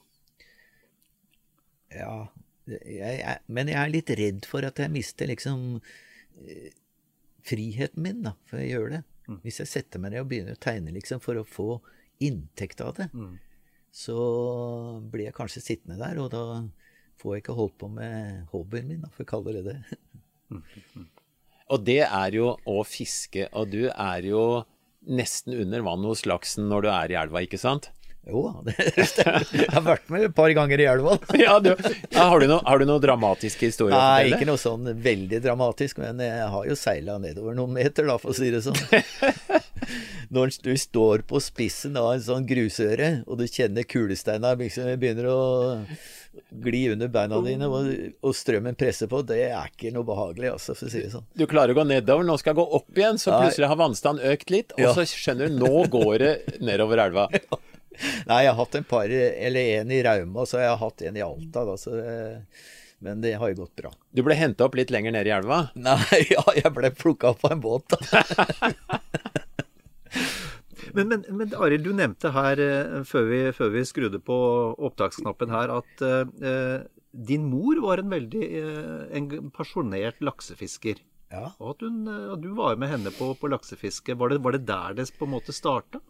[SPEAKER 3] ja jeg, jeg, men jeg er litt redd for at jeg mister liksom eh, friheten min, da, for jeg gjør det. Hvis jeg setter meg ned og begynner å tegne liksom for å få inntekt av det, så blir jeg kanskje sittende der, og da får jeg ikke holdt på med hobbyen min, da, for å kalle det det.
[SPEAKER 2] Og det er jo å fiske, og du er jo nesten under vann hos laksen når du er i elva, ikke sant?
[SPEAKER 3] Jo da, det stemmer. Jeg har vært med et par ganger i elva.
[SPEAKER 2] Ja, du, har, du noe, har du noe dramatiske historier å
[SPEAKER 3] Nei, ikke noe sånn veldig dramatisk, men jeg har jo seila nedover noen meter, da, for å si det sånn. Når du står på spissen av en sånn grusøre, og du kjenner kulesteina liksom begynner å gli under beina dine, og, og strømmen presser på, det er ikke noe behagelig, altså, for å si det sånn.
[SPEAKER 2] Du klarer å gå nedover, nå skal jeg gå opp igjen, så plutselig har vannstanden økt litt, og
[SPEAKER 3] Ja.
[SPEAKER 2] så skjønner du, nå går det nedover elva.
[SPEAKER 3] Nei, jeg har hatt en par, eller en i Rauma, og så har jeg hatt en i Alta, da, så det, men det har jo gått bra.
[SPEAKER 2] Du ble henta opp litt lenger ned i elva.
[SPEAKER 3] Nei, ja, jeg ble plukka opp på en båt, da.
[SPEAKER 1] Men, men, men Arild, du nevnte her eh, før vi, før vi skrudde på opptaksknappen her, at uh, din mor var en veldig uh, en pasjonert laksefisker.
[SPEAKER 3] Ja.
[SPEAKER 1] Og at hun, eh, at du var med henne på, på laksefiske. Var det, var det der det på en måte starta?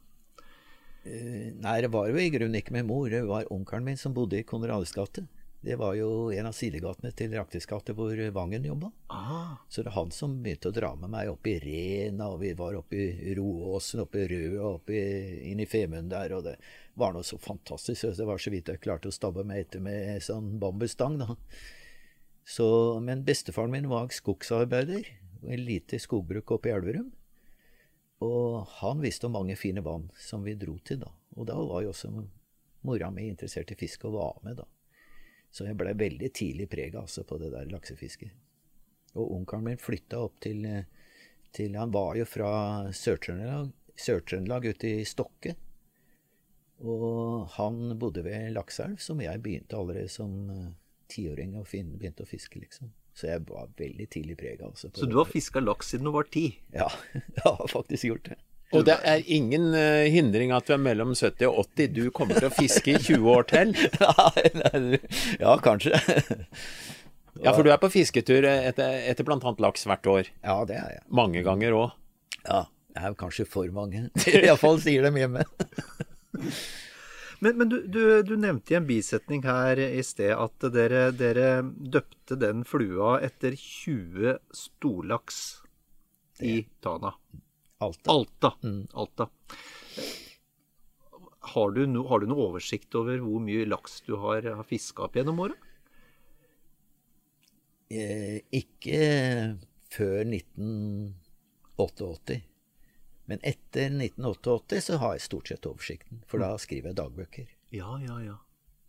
[SPEAKER 3] Nei, det var jo i grunnen ikke min mor. Det var onkelen min som bodde i Konrades gate. Det var jo en av sidegatene til Raktes gate hvor Vangen jobba.
[SPEAKER 1] Ah,
[SPEAKER 3] Så det er han som begynte å dra med meg opp i Rena, og vi var oppe i Roåsen, oppe i Røa, oppe i, inn i Femund der, og det var noe så fantastisk. Det var så vidt jeg klarte å stabbe meg etter med sånn bambusstang, da. Så, men bestefaren min var skogsarbeider, og et lite skogbruk oppe i Elverum. Og han visste om mange fine vann som vi dro til, da. Og da var jo også mora mi interessert i fiske og var med, da. Så jeg blei veldig tidlig prega altså, på det der laksefisket. Og onkelen min flytta opp til, til Han var jo fra Sør-Trøndelag, Sør-Trøndelag ute i Stokke. Og han bodde ved Lakseelv, som jeg begynte allerede som eh, tiåring å finne, begynte å fiske, liksom. Så jeg var veldig tidlig prega. Altså,
[SPEAKER 1] så du har fiska laks siden du var ti?
[SPEAKER 3] Ja, jeg har faktisk gjort det.
[SPEAKER 2] Og det er ingen uh, hindring at du er mellom 70 og 80. Du kommer til å fiske i 20 år til.
[SPEAKER 3] Ja, kanskje.
[SPEAKER 2] Ja, for du er på fisketur etter, etter bl.a. laks hvert år.
[SPEAKER 3] Ja, det er jeg.
[SPEAKER 2] Mange ganger òg.
[SPEAKER 3] Ja, det er kanskje for mange. Iallfall sier dem hjemme.
[SPEAKER 1] Men, men du, du, du nevnte i en bisetning her i sted at dere, dere døpte den flua etter 20 storlaks i Tana.
[SPEAKER 3] Alta.
[SPEAKER 1] Alta. Alta. Har du, no, har du noe oversikt over hvor mye laks du har, har fiska opp gjennom året?
[SPEAKER 3] Eh, ikke før 1988. Men etter 1988 så har jeg stort sett oversikten, for da skriver jeg dagbøker.
[SPEAKER 1] Ja, ja, ja.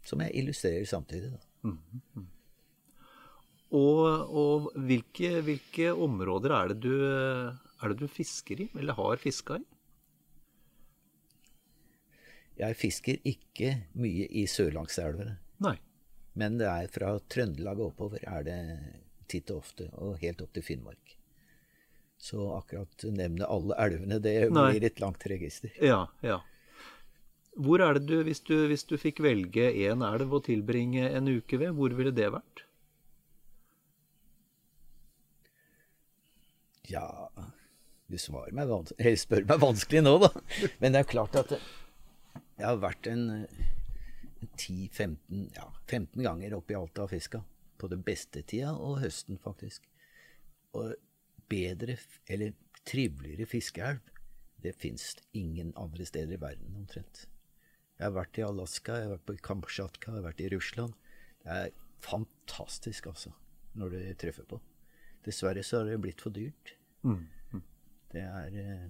[SPEAKER 3] Som jeg illustrerer samtidig. Da.
[SPEAKER 1] Og, og hvilke, hvilke områder er det, du, er det du fisker i, eller har fiska i?
[SPEAKER 3] Jeg fisker ikke mye i sørlandselvene.
[SPEAKER 1] Nei.
[SPEAKER 3] Men det er fra Trøndelag og oppover er det titt og ofte, og helt opp til Finnmark. Så akkurat nevne alle elvene, det
[SPEAKER 1] Nei.
[SPEAKER 3] blir et langt register.
[SPEAKER 1] Ja, ja. Hvor er det du, hvis du, hvis du fikk velge én elv å tilbringe en uke ved, hvor ville det vært?
[SPEAKER 3] Ja Du svarer meg vanskelig, spør meg vanskelig nå, da. Men det er klart at jeg har vært en eh, 10-15 ja, 15 ganger oppe i Alta og fiska. På det beste tida og høsten, faktisk. Og bedre, eller triveligere fiskeelv, det fins ingen andre steder i verden, omtrent. Jeg har vært i Alaska, jeg har vært på Kamtsjatka, jeg har vært i Russland. Det er fantastisk, altså, når du treffer på. Dessverre så har det blitt for dyrt. Det er eh,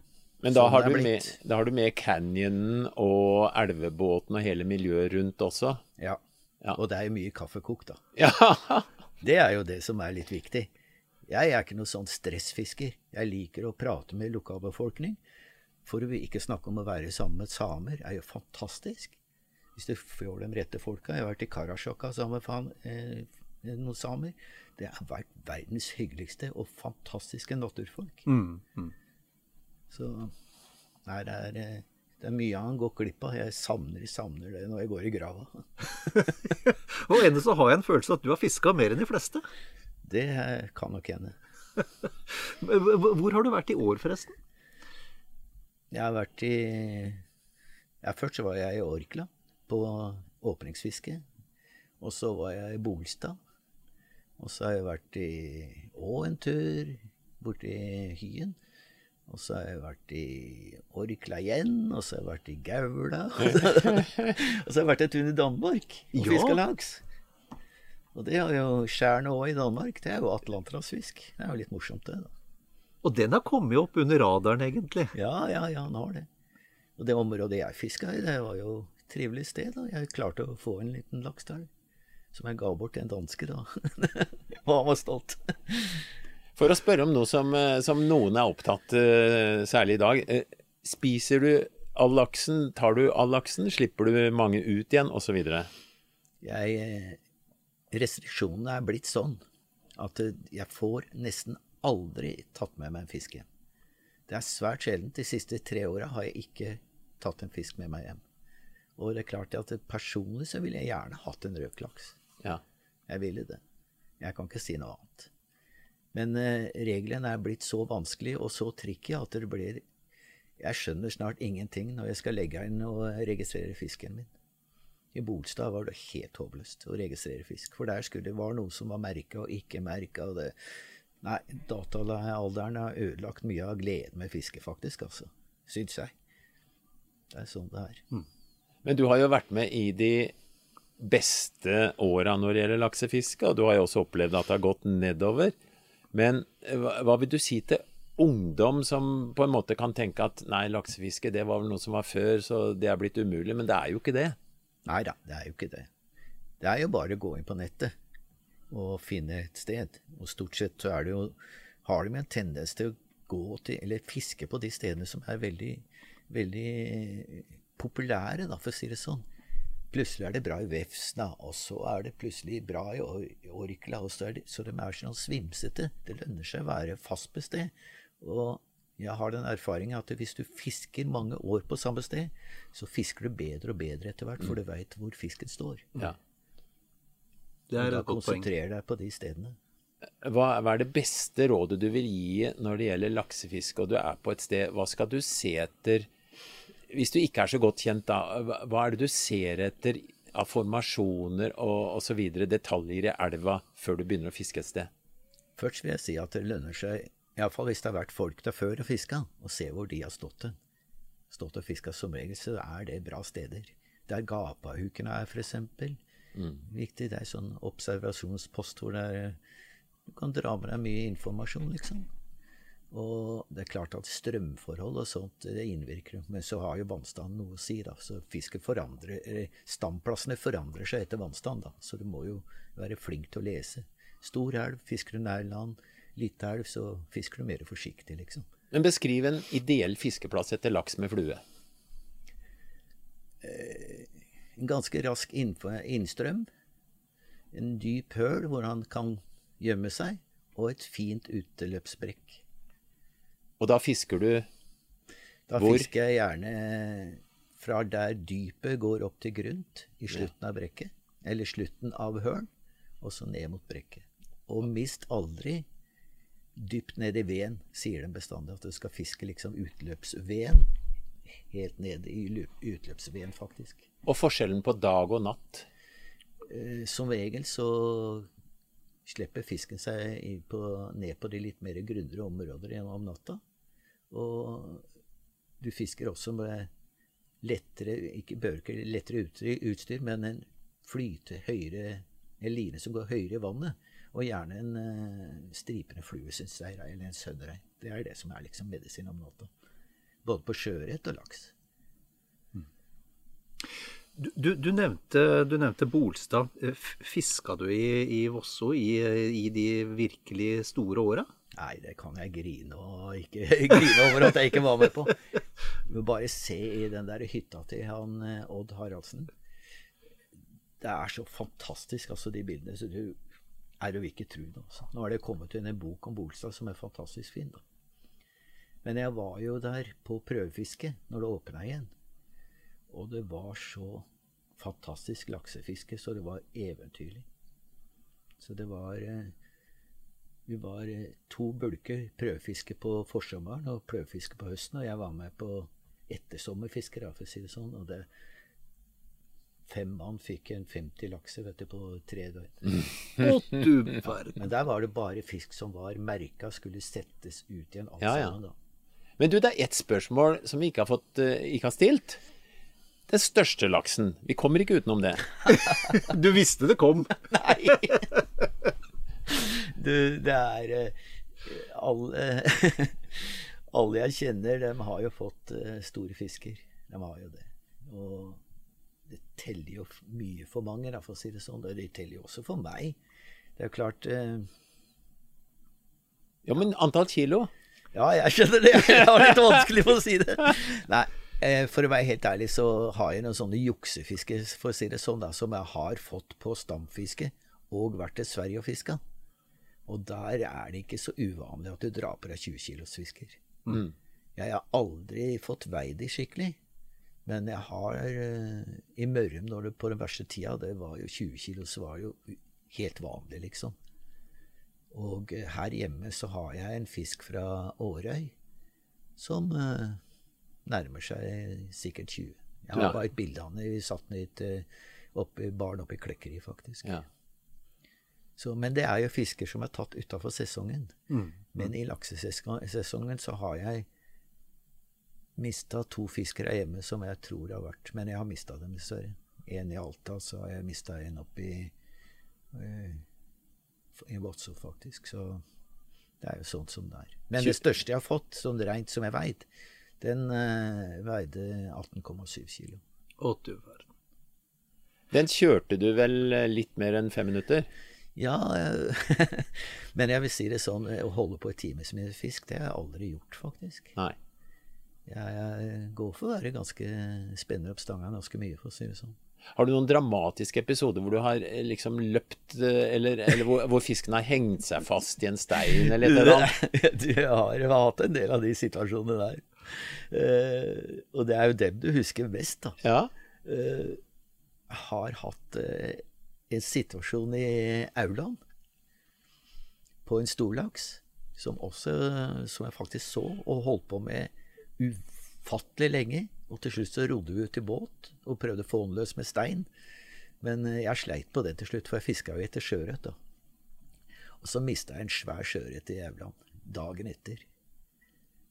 [SPEAKER 2] Men da
[SPEAKER 3] sånn
[SPEAKER 2] har,
[SPEAKER 3] det er
[SPEAKER 2] blitt. med, da har du med canyonen og elvebåten og hele miljøet rundt også.
[SPEAKER 3] Ja.
[SPEAKER 2] Ja.
[SPEAKER 3] Og det er jo mye kaffekok, da.
[SPEAKER 2] Ja,
[SPEAKER 3] Det er jo det som er litt viktig. Jeg er ikke noe sånn stressfisker. Jeg liker å prate med lokalbefolkning. For å ikke snakke om å være sammen med samer, er jo fantastisk. Hvis du får de rette folka. Jeg har vært i Karasjokka sammen med eh, noen samer. Det har vært verdens hyggeligste og fantastiske naturfolk.
[SPEAKER 1] Mm, mm.
[SPEAKER 3] Så nei, det er, eh, det er mye han går glipp av. Jeg savner, savner det når jeg går i grava.
[SPEAKER 1] Og ennå så har jeg en følelse at du har fiska mer enn de fleste.
[SPEAKER 3] Det kan nok hende.
[SPEAKER 1] Hvor har du vært i år, forresten?
[SPEAKER 3] Jeg har vært i ja, Først så var jeg i Orkla på åpningsfiske. Og så var jeg i Bolstad. Og så har jeg vært i Å en tur, borti Hyen. Og så har jeg vært i Orkla igjen, og så har jeg vært i Gaula. og så har jeg vært en tur i Danmark og
[SPEAKER 1] Ja.
[SPEAKER 3] fiska laks. Og det er jo Skjærene òg i Danmark. Det er jo atlanterhavsfisk. Det er jo litt morsomt, det. da.
[SPEAKER 1] Og den har kommet opp under radaren, egentlig.
[SPEAKER 3] Ja, ja, ja, den har det. Og det området jeg fiska i, det var jo et trivelig sted. da. Jeg klarte å få en liten laks der. Som jeg ga bort til en danske, da. Og han var stolt.
[SPEAKER 2] For å spørre om noe som, eh, som noen er opptatt eh, særlig i dag. eh, Spiser du all laksen? Tar du all laksen? Slipper du mange ut igjen? Osv.
[SPEAKER 3] Jeg, restriksjonene er blitt sånn at jeg får nesten aldri tatt med meg en fisk hjem. Det er svært sjeldent. De siste tre åra har jeg ikke tatt en fisk med meg hjem. Og det er klart at personlig så ville jeg gjerne hatt en røklaks.
[SPEAKER 2] Ja.
[SPEAKER 3] Jeg ville det. Jeg kan ikke si noe annet. Men eh, reglene er blitt så vanskelig og så tricky at det blir Jeg skjønner snart ingenting når jeg skal legge inn og registrere fisken min. I Bolstad var det helt håpløst å registrere fisk. For der skulle det var noe som var merka og ikke merka. Nei, dataalderen har ødelagt mye av gleden med fiske, faktisk. altså. Syns jeg. Det er sånn det er. Mm.
[SPEAKER 2] Men du har jo vært med i de beste åra når det gjelder laksefiske, og du har jo også opplevd at det har gått nedover. Men eh, hva vil du si til ungdom som på en måte kan tenke at nei, laksefiske det var vel noe som var før, så det er blitt umulig. Men det er jo ikke det.
[SPEAKER 3] Nei da, det er jo ikke det. Det er jo bare å gå inn på nettet og finne et sted. Og stort sett så er det jo har de en tendens til å gå til, eller fiske på de stedene som er veldig, veldig populære, da, for å si det sånn. Plutselig er det bra i Vefsna, og så er det plutselig bra i Orkla. Så, så de er sånn svimsete. Det lønner seg å være fast på sted. Og jeg har den erfaringen at hvis du fisker mange år på samme sted, så fisker du bedre og bedre etter hvert, for du veit hvor fisken står.
[SPEAKER 2] Ja.
[SPEAKER 3] Det er og da konsentrer deg på de stedene.
[SPEAKER 2] Hva, er det beste rådet du vil gi når det gjelder laksefiske, og du er på et sted? Hva skal du se etter Hvis du ikke er så godt kjent, da, hva er det du ser etter av formasjoner og osv., detaljer i elva, før du begynner å fiske et sted?
[SPEAKER 3] Først vil jeg si at det lønner seg Iallfall hvis det har vært folk der før og fiska, og se hvor de har stått hen. Stått og fiska som regel, så er det bra steder. Der gapahukene er, f.eks. Mm. Viktig. Det er sånn observasjonspost hvor er, du kan dra med deg mye informasjon, liksom. Og det er klart at strømforhold og sånt det innvirker, men så har jo vannstanden noe å si. da, så fisket forandrer, Stamplassene forandrer seg etter vannstand, da, så du må jo være flink til å lese. Stor elv, fisker du nær land lita elv, så fisker du mer forsiktig, liksom.
[SPEAKER 2] Men beskriv en ideell fiskeplass etter laks med flue.
[SPEAKER 3] Eh, en ganske rask innstrøm. En dyp høl hvor han kan gjemme seg, og et fint uteløpsbrekk.
[SPEAKER 2] Og da fisker du
[SPEAKER 3] da hvor? Da fisker jeg gjerne fra der dypet går opp til grunt, i slutten av brekket. Eller slutten av hølen, og så ned mot brekket. Og mist aldri dypt ned i veden, sier de bestandig. At du skal fiske liksom utløpsveden. Helt ned i utløpsveden, faktisk.
[SPEAKER 2] Og forskjellen på dag og natt?
[SPEAKER 3] Eh, som regel så slipper fisken seg på, ned på de litt mer grunnere områder gjennom natta. Og du fisker også med lettere ikke bølger, lettere utstyr, men en flyte høyere, en line som går høyere i vannet. Og gjerne en uh, stripende flue, syns jeg, eller en sønderei. Det er det som er liksom medisin om natta. Både på sjøørret og laks.
[SPEAKER 1] Mm. Du, du, du, nevnte, du, nevnte, Bolstad. Eh, fiska du i, i Vosso i, i, de virkelig store åra?
[SPEAKER 3] Nei, det kan jeg grine ikke grine over at jeg ikke var med på. Men bare se i den der hytta til han eh, Odd Haraldsen. Det er så fantastisk, altså, de bildene. Så du er jo ikke tru det. Altså. Nå er det kommet inn en bok om Bolstad som er fantastisk fin. da. Men jeg var jo der på prøvefiske når det åpna igjen. Og det var så fantastisk laksefiske, så det var eventyrlig. Så det var eh, Vi var eh, to bulker prøvefiske på forsommeren og prøvefiske på høsten. Og jeg var med på ettersommerfiske, for å si det sånn. Og det, Fem mann fikk en 50 lakser vet du, på tre døgn.
[SPEAKER 1] Å.
[SPEAKER 3] Men der var det bare fisk som var merka, skulle settes ut igjen. Alt
[SPEAKER 2] ja, ja. Sammen, Men du, det er ett spørsmål som vi ikke har, fått, uh, ikke har stilt. Den største laksen. Vi kommer ikke utenom det.
[SPEAKER 1] du visste det kom.
[SPEAKER 3] Nei. Du, det er uh, alle, alle jeg kjenner, de har jo fått uh, store fisker. De har jo det. Og det teller jo mye for mange, da, for å si det sånn. Det teller jo også for meg. Det er jo klart eh...
[SPEAKER 2] Ja, men antall kilo?
[SPEAKER 3] Ja, jeg skjønner det. Jeg har litt vanskelig for å si det. Nei, eh, for å være helt ærlig så har jeg noen sånne juksefiske, for å si det sånn, da, som jeg har fått på stamfiske og vært til Sverige og fiska. Og der er det ikke så uvanlig at du drar på deg 20 kilos fisker. Mm. Jeg har aldri fått veid de skikkelig. Men jeg har eh, i Mørum, når det på den verste tida, det var jo 20 kilo, så var det jo helt vanlig, liksom. Og eh, her hjemme så har jeg en fisk fra Årøy som uh, nærmer seg sikkert 20. Jeg har ja. bare et bilde av den. Vi satt den i et Oppi baren oppe i Klekkeri, faktisk.
[SPEAKER 2] Ja.
[SPEAKER 3] Så, men det er jo fisker som er tatt utafor sesongen.
[SPEAKER 1] Mm.
[SPEAKER 3] Men i laksesesongen så har jeg mista to fiskere hjemme som jeg tror har vært Men jeg har mista dem, dessverre. En i Alta, så har jeg mista en oppi i, i Vadsø, faktisk. Så det er jo sånn som det er. Men det største jeg har fått, sånn rent som jeg veit, den uh, veide 18,7 kilo.
[SPEAKER 1] Å, du verden.
[SPEAKER 2] Den kjørte du vel eh, litt mer enn fem minutter?
[SPEAKER 3] Ja, eh, men jeg vil si det sånn, å holde på et times med fisk, det har jeg aldri gjort, faktisk.
[SPEAKER 2] Nei.
[SPEAKER 3] Jeg, går for å være ganske spenner opp stanga ganske mye, for å si det sånn.
[SPEAKER 2] Har du noen dramatiske episoder hvor du har eh, liksom løpt, eh, eller, eller hvor, hvor, fisken har hengt seg fast i en stein, eller et eller annet?
[SPEAKER 3] Du har, jeg har hatt en del av de situasjonene der. Uh, og det er jo dem du husker best, da.
[SPEAKER 2] Ja.
[SPEAKER 3] Uh, har hatt uh, en situasjon i aulaen på en storlaks som også som jeg faktisk så og holdt på med ufattelig lenge. Og til slutt så rodde vi ut i båt og prøvde å få den løs med stein. Men jeg sleit på den til slutt, for jeg fiska jo etter sjøørret. Og så mista jeg en svær sjøørret i Jævland dagen etter.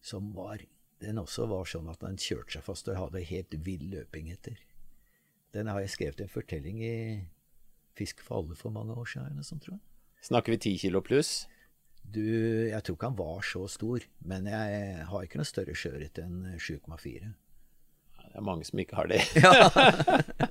[SPEAKER 3] Som var Den også var sånn at den kjørte seg fast og hadde helt vill løping etter. Den har jeg skrevet en fortelling i Fisk for alle for mange år siden. Sånn, tror jeg.
[SPEAKER 2] Snakker vi ti kilo pluss?
[SPEAKER 3] Du, jeg tror ikke han var så stor, men jeg har ikke noe større skjørhet enn 7,4.
[SPEAKER 2] Det er mange som ikke har det.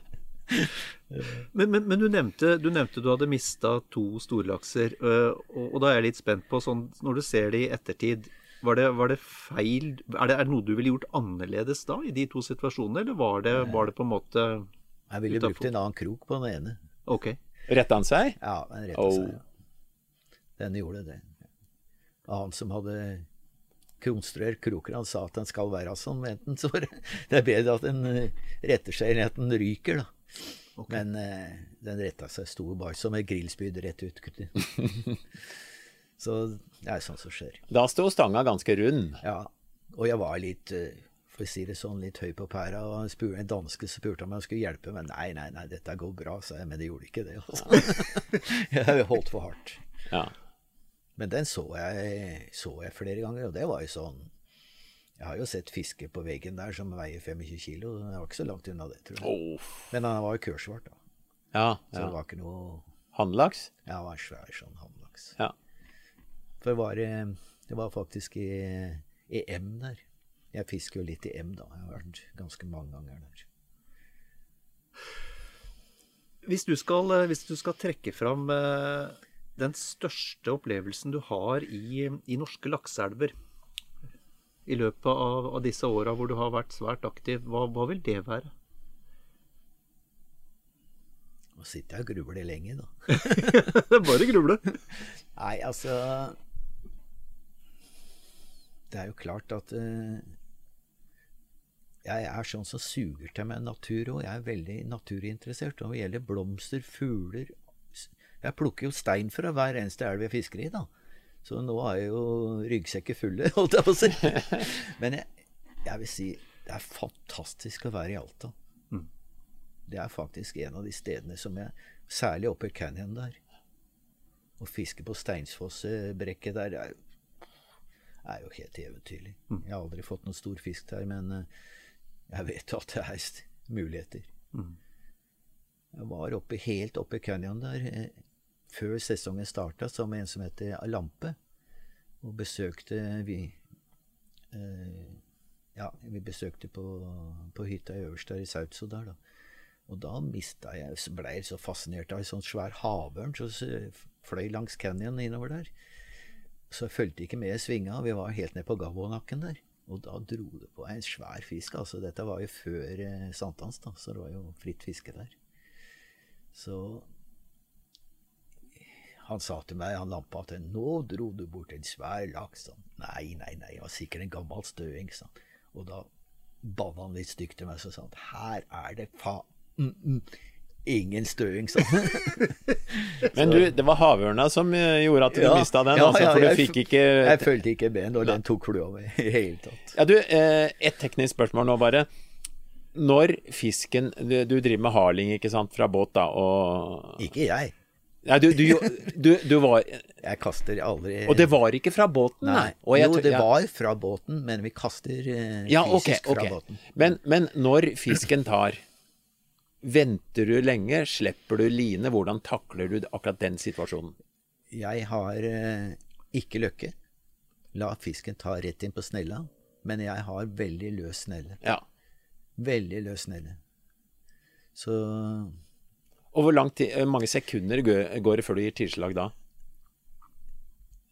[SPEAKER 1] men, men, men, du, nevnte, du nevnte du hadde mista to storlakser. Og, og, da er jeg litt spent på, sånn, når du ser det i ettertid var det, var det feil er det, er det, noe du ville gjort annerledes da, i de to situasjonene, eller var det, var det på en måte
[SPEAKER 3] Jeg ville brukt en annen krok på den ene.
[SPEAKER 1] Ok.
[SPEAKER 2] Retta han seg?
[SPEAKER 3] Ja, den retta oh. seg. Ja. Den gjorde det. Og han som hadde konstruert kroken, han sa at den skal være sånn. Enten så det er bedre at den retter seg enn at den ryker, da. Okay. Men eh, den retta seg sto bare som et grillspyd rett ut. så det er sånt som skjer.
[SPEAKER 2] Da sto stanga ganske rund?
[SPEAKER 3] Ja. Og jeg var litt for å si det sånn, litt høy på pæra. Og spurte, en danske spurte om jeg skulle hjelpe, men nei, nei, nei, dette går bra, sa jeg. Men det gjorde ikke det. Altså. jeg holdt for hardt.
[SPEAKER 2] Ja.
[SPEAKER 3] Men den så jeg, så jeg flere ganger, og det var jo sånn Jeg har jo sett fiske på veggen der som veier 25 kilo. Den var ikke så langt unna det, tror jeg.
[SPEAKER 2] Oh.
[SPEAKER 3] Men han var jo kursvart, da.
[SPEAKER 2] Ja,
[SPEAKER 3] så
[SPEAKER 2] ja.
[SPEAKER 3] det var ikke noe
[SPEAKER 2] Hannlaks?
[SPEAKER 3] Ja, det var svær sånn hannlaks.
[SPEAKER 2] Ja.
[SPEAKER 3] For det var, det var faktisk i, i M der. Jeg fisker jo litt i M, da. Jeg har vært ganske mange ganger der.
[SPEAKER 1] Hvis du skal, hvis du skal trekke fram eh, den største opplevelsen du har i, i norske lakseelver i løpet av, av disse åra hvor du har vært svært aktiv, hva, hva vil det være?
[SPEAKER 3] Nå sitter jeg og grubler lenge, da.
[SPEAKER 1] Bare gruble.
[SPEAKER 3] Nei, altså Det er jo klart at uh, jeg er sånn som suger til meg natur òg. Jeg er veldig naturinteressert. Når det gjelder blomster, fugler Jeg plukker jo stein fra hver eneste elv jeg fisker i, da. Så nå er jo ryggsekker fulle, holdt jeg på å si. Men jeg, jeg, vil si det er fantastisk å være i Alta.
[SPEAKER 1] Mm.
[SPEAKER 3] Det er faktisk en av de stedene som jeg Særlig oppe i canyon der. Å fiske på Steinsfossbrekket der er, er jo helt eventyrlig.
[SPEAKER 1] Mm.
[SPEAKER 3] Jeg har aldri fått noen stor fisk der, men jeg vet at det er muligheter.
[SPEAKER 1] Mm.
[SPEAKER 3] Jeg var oppe, helt oppe i canyon der eh, før sesongen starta, som en som heter Lampe. Og besøkte vi eh, Ja, vi besøkte på, på hytta øverst der i Sautso da. Og da mista jeg Blei så fascinert av en sånn svær havørn som fløy langs canyon innover der. Så jeg fulgte ikke med i svinga. Vi var helt ned på Gavånakken der. Og da dro det på en svær fisk. altså Dette var jo før eh, sankthans, da, så det var jo fritt fiske der. Så han sa til meg, han lampa, at 'nå dro du bort en svær laks'. Sånn. Nei, nei, nei, det var sikkert en gammel støing. Sånn. Og da banna han litt stygt til meg og sa han, 'her er det faen Mm, mm, ingen støing', sånn.
[SPEAKER 2] Men du, det var havørna som gjorde at du ja, mista den?
[SPEAKER 3] Ja,
[SPEAKER 2] altså,
[SPEAKER 3] ja,
[SPEAKER 2] for du
[SPEAKER 3] jeg,
[SPEAKER 2] fikk ikke
[SPEAKER 3] Jeg fulgte ikke med når den tok flua mi i hele tatt.
[SPEAKER 2] Ja, du, eh, et teknisk spørsmål nå, bare. når fisken du, du driver med harling, ikke sant, fra båt, da, og
[SPEAKER 3] Ikke jeg.
[SPEAKER 2] Nei, du, du, du, du var
[SPEAKER 3] Jeg kaster aldri
[SPEAKER 2] Og det var ikke fra båten, nei?
[SPEAKER 3] Nei. Jo, det var fra båten, men vi kaster fysisk
[SPEAKER 2] Ja, okay,
[SPEAKER 3] okay. fra båten.
[SPEAKER 2] Men, men når fisken tar, venter du lenge? Slipper du line? Hvordan takler du akkurat den situasjonen?
[SPEAKER 3] Jeg har eh, ikke løkke. La fisken ta rett inn på snella. Men jeg har veldig løs snelle.
[SPEAKER 2] Ja.
[SPEAKER 3] Veldig løs snelle. Så
[SPEAKER 2] Og hvor tid, mange sekunder går det før du gir tilslag da?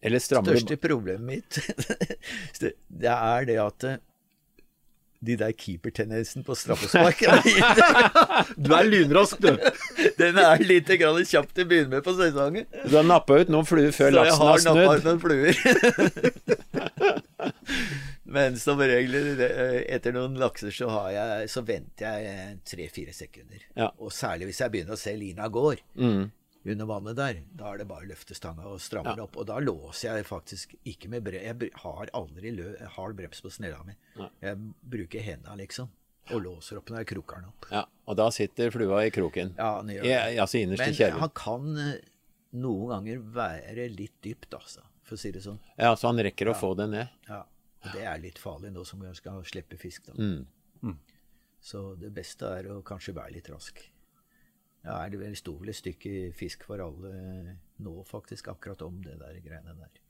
[SPEAKER 2] Eller strammer
[SPEAKER 3] største problemet mitt, det er det at eh, de der keepertendensen på straffespark
[SPEAKER 1] Du er lynrask, du.
[SPEAKER 3] Den er litt grann kjapt til å begynne med på sesongen.
[SPEAKER 2] Du har nappa ut noen fluer før
[SPEAKER 3] Så jeg
[SPEAKER 2] laksen
[SPEAKER 3] har
[SPEAKER 2] har
[SPEAKER 3] nappa ut noen fluer. Men som regel etter noen lakser så, har jeg, så venter jeg tre-fire sekunder.
[SPEAKER 2] Ja.
[SPEAKER 3] Og særlig hvis jeg begynner å se lina går
[SPEAKER 2] Mm.
[SPEAKER 3] under vannet der. Da er det bare å løfte stanga og stramme
[SPEAKER 2] Ja.
[SPEAKER 3] opp. Og da låser jeg faktisk ikke med brems. Jeg har aldri lø hard brems på snella mi.
[SPEAKER 2] Ja.
[SPEAKER 3] Jeg bruker henda, liksom. Og låser opp når jeg kroker den opp.
[SPEAKER 2] Ja, og da sitter flua i kroken.
[SPEAKER 3] Ja, den gjør det.
[SPEAKER 2] altså innerst i
[SPEAKER 3] Men han kan eh, noen ganger være litt dypt, altså. For å si det sånn.
[SPEAKER 2] Ja, så han rekker å få det ned.
[SPEAKER 3] Ja, og Det er litt farlig nå som vi skal slippe fisk. da.
[SPEAKER 2] Mm.
[SPEAKER 3] Så det beste er å kanskje være litt rask. Ja, er det vel sto vel et stykke fisk for alle nå, faktisk, akkurat om det der greiene der.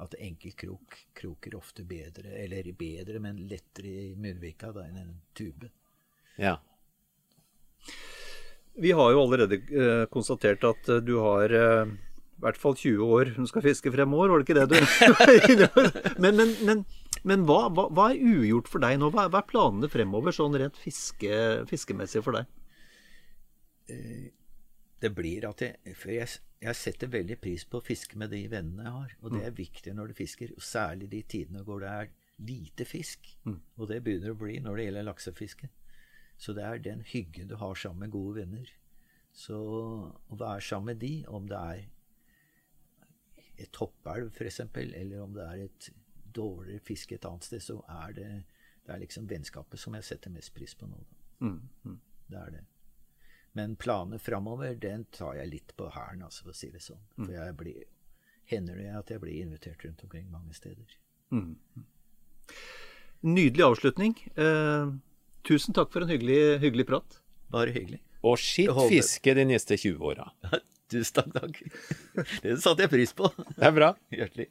[SPEAKER 3] At enkeltkrok kroker ofte bedre, eller bedre, men lettere i munnvika da, enn en tube.
[SPEAKER 2] Ja.
[SPEAKER 1] Vi har jo allerede eh, konstatert at eh, du har eh, i hvert fall 20 år hun skal fiske fremover, var det ikke det du Men, men, men, men hva, hva, hva er ugjort for deg nå? Hva, hva er planene fremover, sånn rent fiske, fiskemessig for deg?
[SPEAKER 3] det blir at jeg, jeg, jeg setter veldig pris på å fiske med de vennene jeg har. Og det er viktig når du fisker, og særlig de tidene hvor det er lite fisk. Og det begynner å bli når det gjelder laksefiske. Så det er den hyggen du har sammen med gode venner. Så å være sammen med de, om det er et toppelv f.eks., eller om det er et dårligere fiske et annet sted, så er det, det er liksom vennskapet som jeg setter mest pris på nå. Da. Det er det. Men planene framover, den tar jeg litt på hælen, altså, for å si det sånn. For jeg blir, hender det at jeg blir invitert rundt omkring mange steder.
[SPEAKER 1] Nydelig avslutning. Eh, tusen takk for en hyggelig, hyggelig prat.
[SPEAKER 3] Bare hyggelig.
[SPEAKER 2] Og skitt fiske de neste 20 åra.
[SPEAKER 3] Tusen takk, takk. Det satte jeg pris på.
[SPEAKER 2] Det er bra.
[SPEAKER 3] Hjertelig.